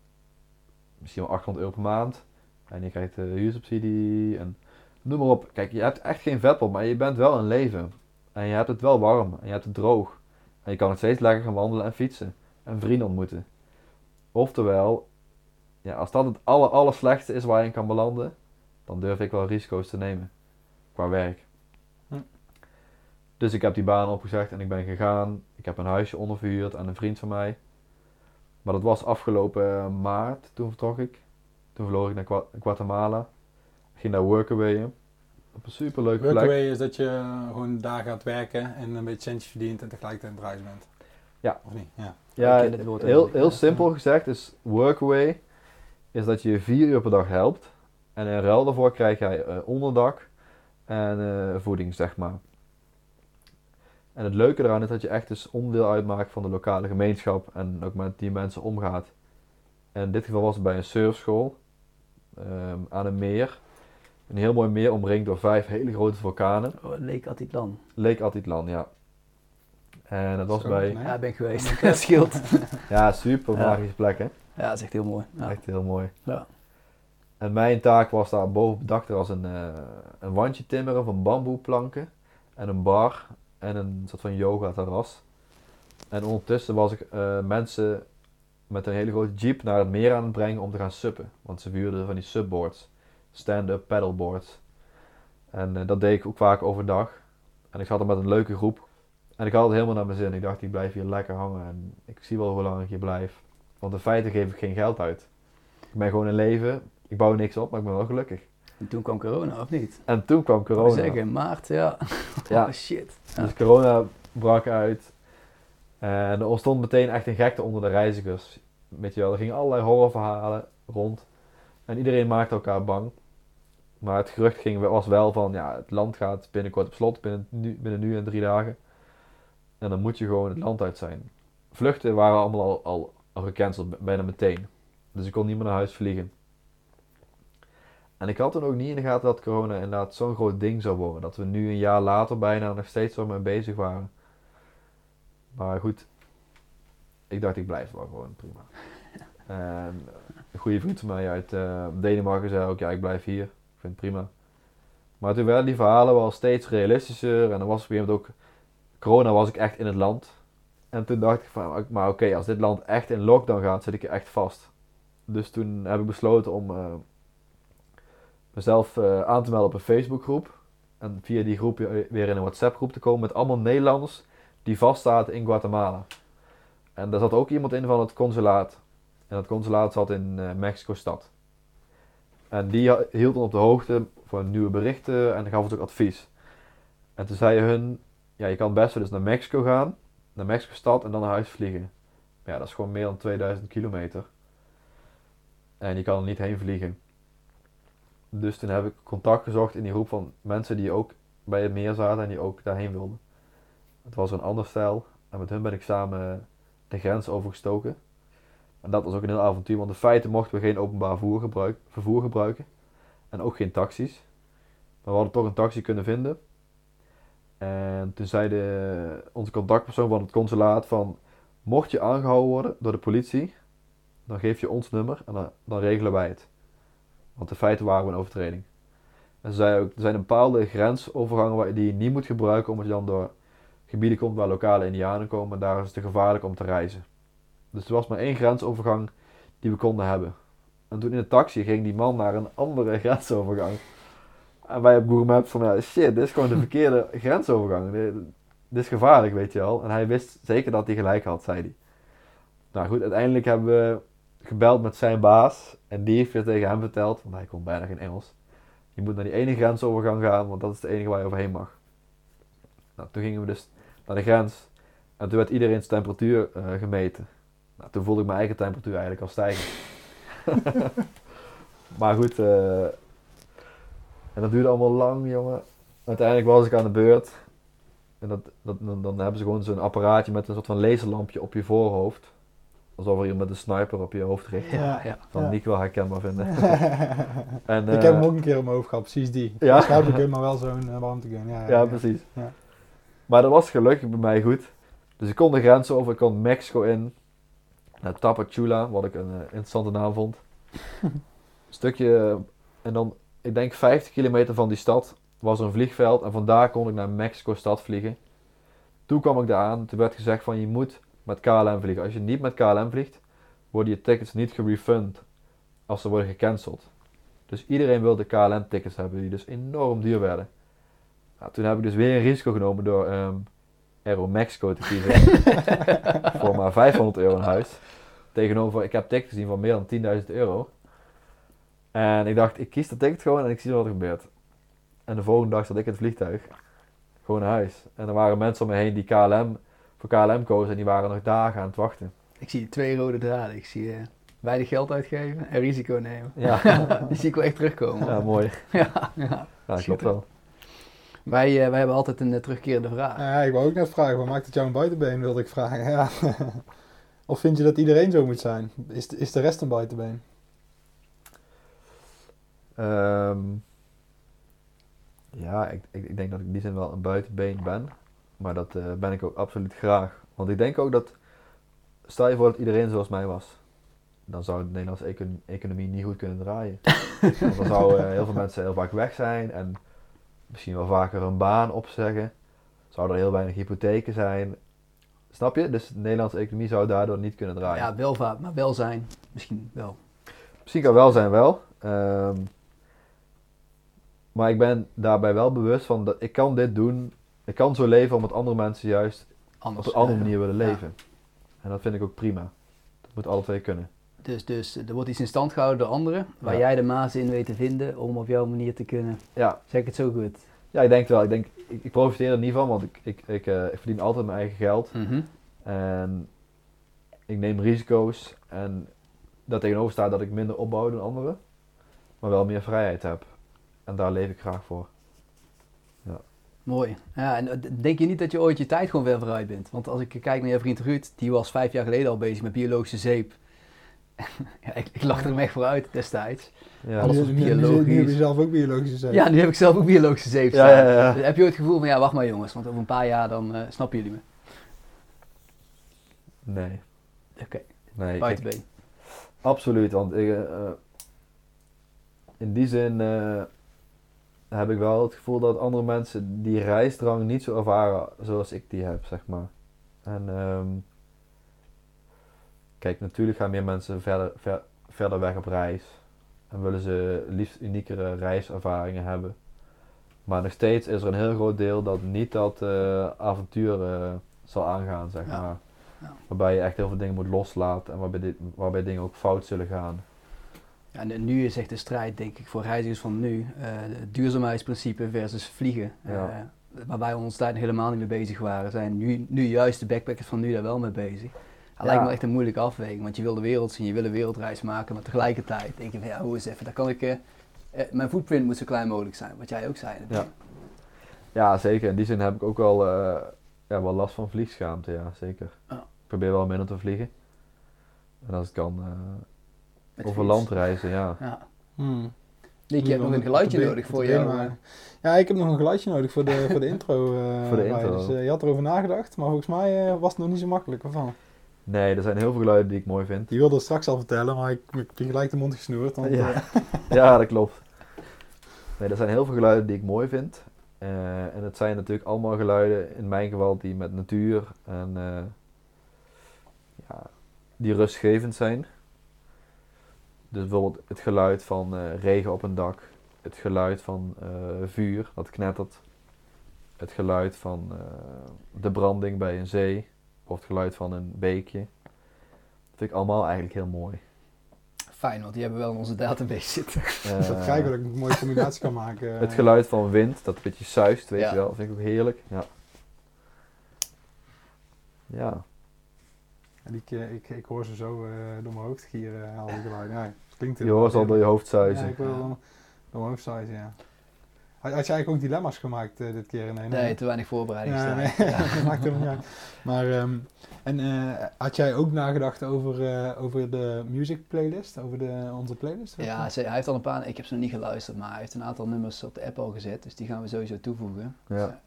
misschien wel 800 euro per maand. En je krijgt de huursubsidie en noem maar op. Kijk, je hebt echt geen vet op, maar je bent wel een leven. En je hebt het wel warm en je hebt het droog. En je kan nog steeds lekker gaan wandelen en fietsen. En vrienden ontmoeten. Oftewel, ja, als dat het aller, aller slechtste is waar je in kan belanden, dan durf ik wel risico's te nemen. Qua werk. Hm. Dus ik heb die baan opgezegd en ik ben gegaan. Ik heb een huisje onderverhuurd aan een vriend van mij. Maar dat was afgelopen maart, toen vertrok ik. Toen vloog ik naar Gua- Guatemala. Ik ging daar workawayen. Op een superleuke plek. Workaway is dat je gewoon daar gaat werken en een beetje centjes verdient en tegelijkertijd een prijs bent. Ja. Of niet? Ja. Ja, heel, heel simpel gezegd is workaway is dat je vier uur per dag helpt. En in ruil daarvoor krijg jij eh, onderdak en eh, voeding, zeg maar. En het leuke eraan is dat je echt dus onderdeel uitmaakt van de lokale gemeenschap en ook met die mensen omgaat. En in dit geval was het bij een surfschool ehm, aan een meer. Een heel mooi meer omringd door vijf hele grote vulkanen. Oh, Lake Atitlan. Lake Atitlan, ja. En dat was Zo, bij... Ja, ben ik geweest. Dat [laughs] scheelt. Ja, super Ja. magische plek, hè? Ja, dat is echt heel mooi. Ja. Echt heel mooi. Ja. En mijn taak was daar boven op het dak er als een, eh, een wandje timmeren van bamboeplanken en een bar en een soort van yoga terras. En ondertussen was ik eh, mensen met een hele grote jeep naar het meer aan het brengen om te gaan suppen. Want ze vuurden van die subboards, stand-up paddleboards. En eh, dat deed ik ook vaak overdag. En ik zat er met een leuke groep. En ik had het helemaal naar mijn zin. Ik dacht, ik blijf hier lekker hangen en ik zie wel hoe lang ik hier blijf. Want in feite geef ik geen geld uit. Ik ben gewoon in leven. Ik bouw niks op, maar ik ben wel gelukkig. En toen kwam corona, of niet? En toen kwam Corona. corona. zeggen, in maart, ja. [laughs] Ja. Oh shit. Ja. Dus corona brak uit. En er ontstond meteen echt een gekte onder de reizigers. Weet je wel, er gingen allerlei horrorverhalen rond. En iedereen maakte elkaar bang. Maar het gerucht ging, was wel van, ja, het land gaat binnenkort op slot, binnen nu, binnen nu en drie dagen. En dan moet je gewoon het land uit zijn. Vluchten waren allemaal al, al, al gecanceld, bijna meteen. Dus ik kon niet meer naar huis vliegen. En ik had toen ook niet in de gaten dat corona inderdaad zo'n groot ding zou worden. Dat we nu een jaar later bijna nog steeds zo mee bezig waren. Maar goed, ik dacht ik blijf wel gewoon prima. [laughs] En een goede vriend van mij uit uh, Denemarken zei ook, ja ik blijf hier. Ik vind het prima. Maar toen werden die verhalen wel steeds realistischer. En dan was op een ook, corona was ik echt in het land. En toen dacht ik van, maar oké, als dit land echt in lockdown gaat, zit ik er echt vast. Dus toen heb ik besloten om uh, mezelf uh, aan te melden op een Facebookgroep. En via die groep weer in een WhatsApp groep te komen met allemaal Nederlanders die vastzaten in Guatemala. En daar zat ook iemand in van het consulaat. En dat consulaat zat in uh, Mexico-stad. En die hield op de hoogte van nieuwe berichten en gaf ons ook advies. En toen zei hun, ja je kan best wel eens naar Mexico gaan, naar Mexico-stad en dan naar huis vliegen. Ja, dat is gewoon meer dan 2000 kilometer. En je kan er niet heen vliegen. Dus toen heb ik contact gezocht in die groep van mensen die ook bij het meer zaten en die ook daarheen wilden. Het was een ander stijl. En met hun ben ik samen de grens overgestoken. En dat was ook een heel avontuur, want in feite mochten we geen openbaar vervoer, gebruik, vervoer gebruiken. En ook geen taxis. Maar we hadden toch een taxi kunnen vinden. En toen zei de, onze contactpersoon van het consulaat van... Mocht je aangehouden worden door de politie, dan geef je ons nummer en dan, regelen wij het. Want in feite waren we een overtreding. En ze zei ook, er zijn bepaalde grensovergangen die je niet moet gebruiken omdat je dan door gebieden komt waar lokale indianen komen. En daar is het te gevaarlijk om te reizen. Dus er was maar één grensovergang die we konden hebben. En toen in de taxi ging die man naar een andere [laughs] grensovergang. En wij op Google Maps van, ja, shit, dit is gewoon de [laughs] verkeerde grensovergang. Dit, dit, is gevaarlijk, weet je wel. En hij wist zeker dat hij gelijk had, zei hij. Nou goed, uiteindelijk hebben we gebeld met zijn baas. En die heeft weer tegen hem verteld, want hij kon bijna geen Engels. Je moet naar die ene grensovergang gaan, want dat is de enige waar je overheen mag. Nou, toen gingen we dus naar de grens. En toen werd iedereen's temperatuur uh, gemeten. Nou, toen voelde ik mijn eigen temperatuur eigenlijk al stijgen. [laughs] maar goed, uh, en dat duurde allemaal lang, jongen. Uiteindelijk was ik aan de beurt. En dat, dat, dan, dan hebben ze gewoon zo'n apparaatje met een soort van laserlampje op je voorhoofd. Alsof er iemand met een sniper op je hoofd richt. Ja, ja. Van ja. niet wel herkenbaar vinden. [laughs] en, uh, ik heb hem ook een keer op mijn hoofd gehad, precies die. Ja. Sniper maar wel zo'n uh, warmtegun. Ja, ja, precies. Maar dat was gelukkig bij mij goed. Dus ik kon de grens over, ik kon Mexico in. Naar Tapachula, wat ik een uh, interessante naam vond. een [laughs] stukje, en dan, ik denk 50 kilometer van die stad was er een vliegveld. En vandaar kon ik naar Mexico-stad vliegen. Toen kwam ik daar aan, toen werd gezegd van je moet met KLM vliegen. Als je niet met KLM vliegt, worden je tickets niet gerefund als ze worden gecanceld. Dus iedereen wilde KLM-tickets hebben, die dus enorm duur werden. Nou, toen heb ik dus weer een risico genomen door um, Aero Mexico te kiezen. [laughs] voor maar 500 euro in huis. Tegenover, ik heb tickets gezien van meer dan 10.000 euro. En ik dacht, ik kies dat ticket gewoon en ik zie wat er gebeurt. En de volgende dag zat ik in het vliegtuig. Gewoon naar huis. En er waren mensen om me heen die KLM, voor KLM kozen en die waren nog dagen aan het wachten. Ik zie twee rode draden. Ik zie uh, weinig geld uitgeven en risico nemen. Ja. [laughs] Die zie ik wel echt terugkomen. Ja, mooi. [laughs] ja, ja. ja klopt wel. Wij, uh, wij hebben altijd een uh, terugkerende vraag. Ja, ik wou ook net vragen, wat maakt het jou een buitenbeen, wilde ik vragen. [laughs] Ja. of vind je dat iedereen zo moet zijn? Is de, is de rest een buitenbeen? Um, ja, ik, ik, ik, denk dat ik in die zin wel een buitenbeen ben. Maar dat uh, ben ik ook absoluut graag. Want ik denk ook dat, stel je voor dat iedereen zoals mij was. Dan zou de Nederlandse econ economie niet goed kunnen draaien. [laughs] Want dan zouden heel veel mensen heel vaak weg zijn en misschien wel vaker een baan opzeggen. Zou er heel weinig hypotheken zijn. Snap je? Dus de Nederlandse economie zou daardoor niet kunnen draaien. Ja, welvaart, maar welzijn misschien wel. Misschien kan welzijn wel. Um, maar ik ben daarbij wel bewust van dat ik kan dit doen. Ik kan zo leven omdat andere mensen juist Anders, op een andere manier willen leven. Ja. En dat vind ik ook prima. Dat moet alle twee kunnen. Dus, dus er wordt iets in stand gehouden door anderen, waar Ja. jij de maas in weet te vinden om op jouw manier te kunnen. Ja, Zeg ik het zo goed? ja ik denk het wel. Ik, denk, ik, ik profiteer er niet van, want ik, ik, ik, eh, ik verdien altijd mijn eigen geld. Mhm. En ik neem risico's. En daar tegenover staat dat ik minder opbouw dan anderen. Maar wel meer vrijheid heb. en daar leef ik graag voor. Mooi. Ja, en eh, denk je niet dat je ooit je tijd gewoon weer vooruit bent? Want als ik kijk naar je vriend Ruud, die was vijf jaar geleden al bezig met biologische zeep. [laughs] ja, ik, ik lag er hem echt vooruit destijds. Ja, Alles was nu- nu- Nu, biologisch. heb je zelf ook biologische zeep. Ja, nu heb ik zelf ook biologische zeep ja, staan. ja, ja. Dus heb je ooit het gevoel van, ja, wacht maar jongens, want over een paar jaar dan eh, snappen jullie me. Nee. Oké, nee ik- buitenbeen. Absoluut, want ik, eh, eh, in die zin eh, heb ik wel het gevoel dat andere mensen die reisdrang niet zo ervaren zoals ik die heb, zeg maar. En ehm, kijk, natuurlijk gaan meer mensen verder, ver- verder weg op reis en willen ze liefst uniekere reiservaringen hebben. Maar nog steeds is er een heel groot deel dat niet dat eh, avontuur eh, zal aangaan, zeg Ja. maar. Ja. Waarbij je echt heel veel dingen moet loslaten en waarbij, dit, waarbij dingen ook fout zullen gaan. Ja, en nu is echt de strijd, denk ik, voor reizigers van nu. eh, het duurzaamheidsprincipe versus vliegen. Ja. Waarbij we ons daar helemaal niet mee bezig waren. Zijn nu, nu juist de backpackers van nu daar wel mee bezig. Dat lijkt me Ja. echt een moeilijke afweging. Want je wil de wereld zien, je wil een wereldreis maken. Maar tegelijkertijd denk je van ja, hoe eens even. Daar kan ik, eh, eh, mijn footprint moet zo klein mogelijk zijn. Wat jij ook zei. natuurlijk. Ja, zeker. In die zin heb ik ook wel, eh, ja, wel last van vliegschaamte, ja, zeker. Ja. Ik probeer wel minder te vliegen. En als het kan, eh, Met over land reizen, ja. Ja. Hmm. Nick, je hebt nog een geluidje nodig voor maken. Ja, ik heb nog een geluidje nodig voor de, voor de [laughs] intro. eh, Voor de intro. Dus, je had erover nagedacht, maar volgens mij was het nog niet zo makkelijk. Of wel? Nee, er zijn heel veel geluiden die ik mooi vind. Die wilde het straks al vertellen, maar ik, ik heb gelijk de mond gesnoerd. Want, Ja. eh, [laughs] Ja, dat klopt. Nee, er zijn heel veel geluiden die ik mooi vind. Eh, en het zijn natuurlijk allemaal geluiden, in mijn geval, die met natuur en eh, ja, die rustgevend zijn. Dus bijvoorbeeld het geluid van regen op een dak, het geluid van vuur dat knettert, het geluid van de branding bij een zee of het geluid van een beekje. Dat vind ik allemaal eigenlijk heel mooi. Fijn, want die hebben we wel in onze database zitten. [laughs] dat Eh, krijg ik dat ik een mooie combinatie kan maken. eh. Het geluid van wind, dat een beetje zuist, weet Ja. je wel. Dat vind ik ook heerlijk. Ja. Ja. En ik, eh, ik, ik hoor ze zo eh, door mijn hoofd gieren, al die geluiden. Ja, het klinkt Je hoort ze al door je hoofd Ja, zuizen. ik wil door mijn hoofd zuizen, ja. Had, had je eigenlijk ook dilemma's gemaakt eh, dit keer? Nee, Nee, te weinig voorbereiding Ja, staan. nee, [laughs] dat maakt helemaal niet uit. Maar, ehm, en eh, had jij ook nagedacht over, eh, over de music playlist? Over de, onze playlist? Ja, ze- hij heeft al een paar, ik heb ze nog niet geluisterd, maar hij heeft een aantal nummers op de app al gezet, dus die gaan we sowieso toevoegen. Ja.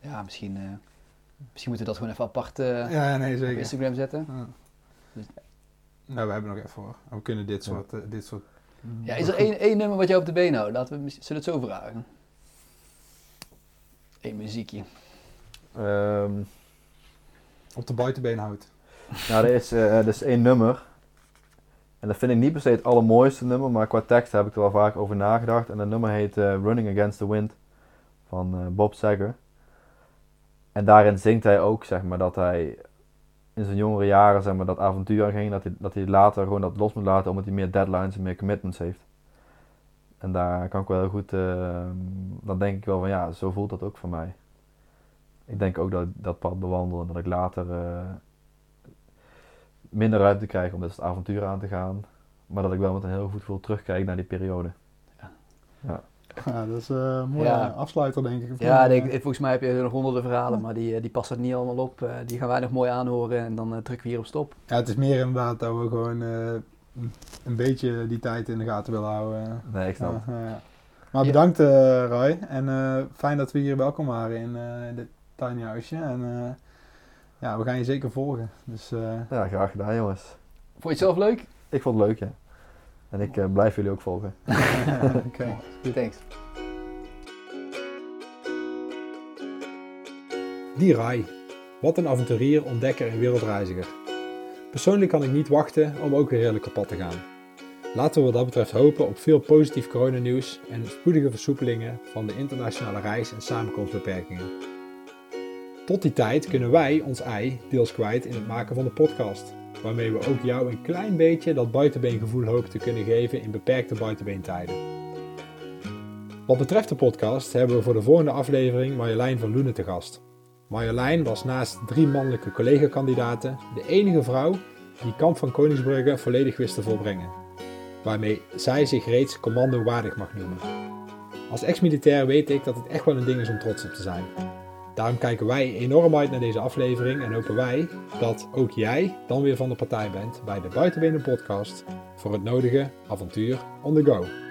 Ja, misschien, eh, misschien moeten we dat gewoon even apart eh, ja nee, op zeker. Instagram zetten. Ja. Dus- Nou, we hebben nog even hoor. We kunnen dit Ja. soort... dit soort Ja, is er één, één nummer wat jou op de been houdt? Laten we, zullen we het zo vragen? Eén muziekje. Ehm, op de buitenbeen houdt. nou, er is, eh, er is één nummer. En dat vind ik niet per se het allermooiste nummer, maar qua tekst heb ik er wel vaak over nagedacht. En dat nummer heet eh, Running Against the Wind van eh, Bob Seger. En daarin zingt hij ook, zeg maar, dat hij in zijn jongere jaren, zeg maar, dat avontuur ging. Dat hij, dat hij later gewoon dat los moet laten, omdat hij meer deadlines en meer commitments heeft. En daar kan ik wel heel goed, eh, dan denk ik wel van ja, zo voelt dat ook voor mij. Ik denk ook dat ik dat pad bewandel en dat ik later eh, minder ruimte krijg om dus het avontuur aan te gaan. Maar dat ik wel met een heel goed gevoel terugkijk naar die periode. Ja, dat is eh, een mooie Ja. afsluiter denk ik. Ja, denk, volgens mij heb je nog honderden verhalen, maar die, eh, die passen niet allemaal op. Die gaan wij nog mooi aanhoren en dan drukken we hier op stop. Ja, het is meer inderdaad dat we gewoon eh, een beetje die tijd in de gaten willen houden. Nee, ik snap. Ja, ja, ja. Maar Ja. bedankt eh Roy. En eh, fijn dat we hier welkom waren in eh dit tiny huisje. En eh, ja, we gaan je zeker volgen. Dus eh, Ja, graag gedaan jongens. Vond je het zelf leuk? Ik vond het leuk, ja. En ik eh, blijf jullie ook volgen. [laughs] [laughs] oké. Thanks. Die Rai. Wat een avonturier, ontdekker en wereldreiziger. Persoonlijk kan ik niet wachten om ook weer heerlijk op pad te gaan. Laten we wat dat betreft hopen op veel positief coronanieuws en spoedige versoepelingen van de internationale reis- en samenkomstbeperkingen. Tot die tijd kunnen wij ons ei deels kwijt in het maken van de podcast, waarmee we ook jou een klein beetje dat buitenbeengevoel hopen te kunnen geven in beperkte buitenbeentijden. Wat betreft de podcast hebben we voor de volgende aflevering Marjolein van Loenen te gast. Marjolein was naast drie mannelijke collega-kandidaten de enige vrouw die Kamp van Koningsbrugge volledig wist te volbrengen, waarmee zij zich reeds commando waardig mag noemen. Als ex-militair weet ik dat het echt wel een ding is om trots op te zijn. Daarom kijken wij enorm uit naar deze aflevering en hopen wij dat ook jij dan weer van de partij bent bij de Buitenbenen podcast voor het nodige avontuur on the go.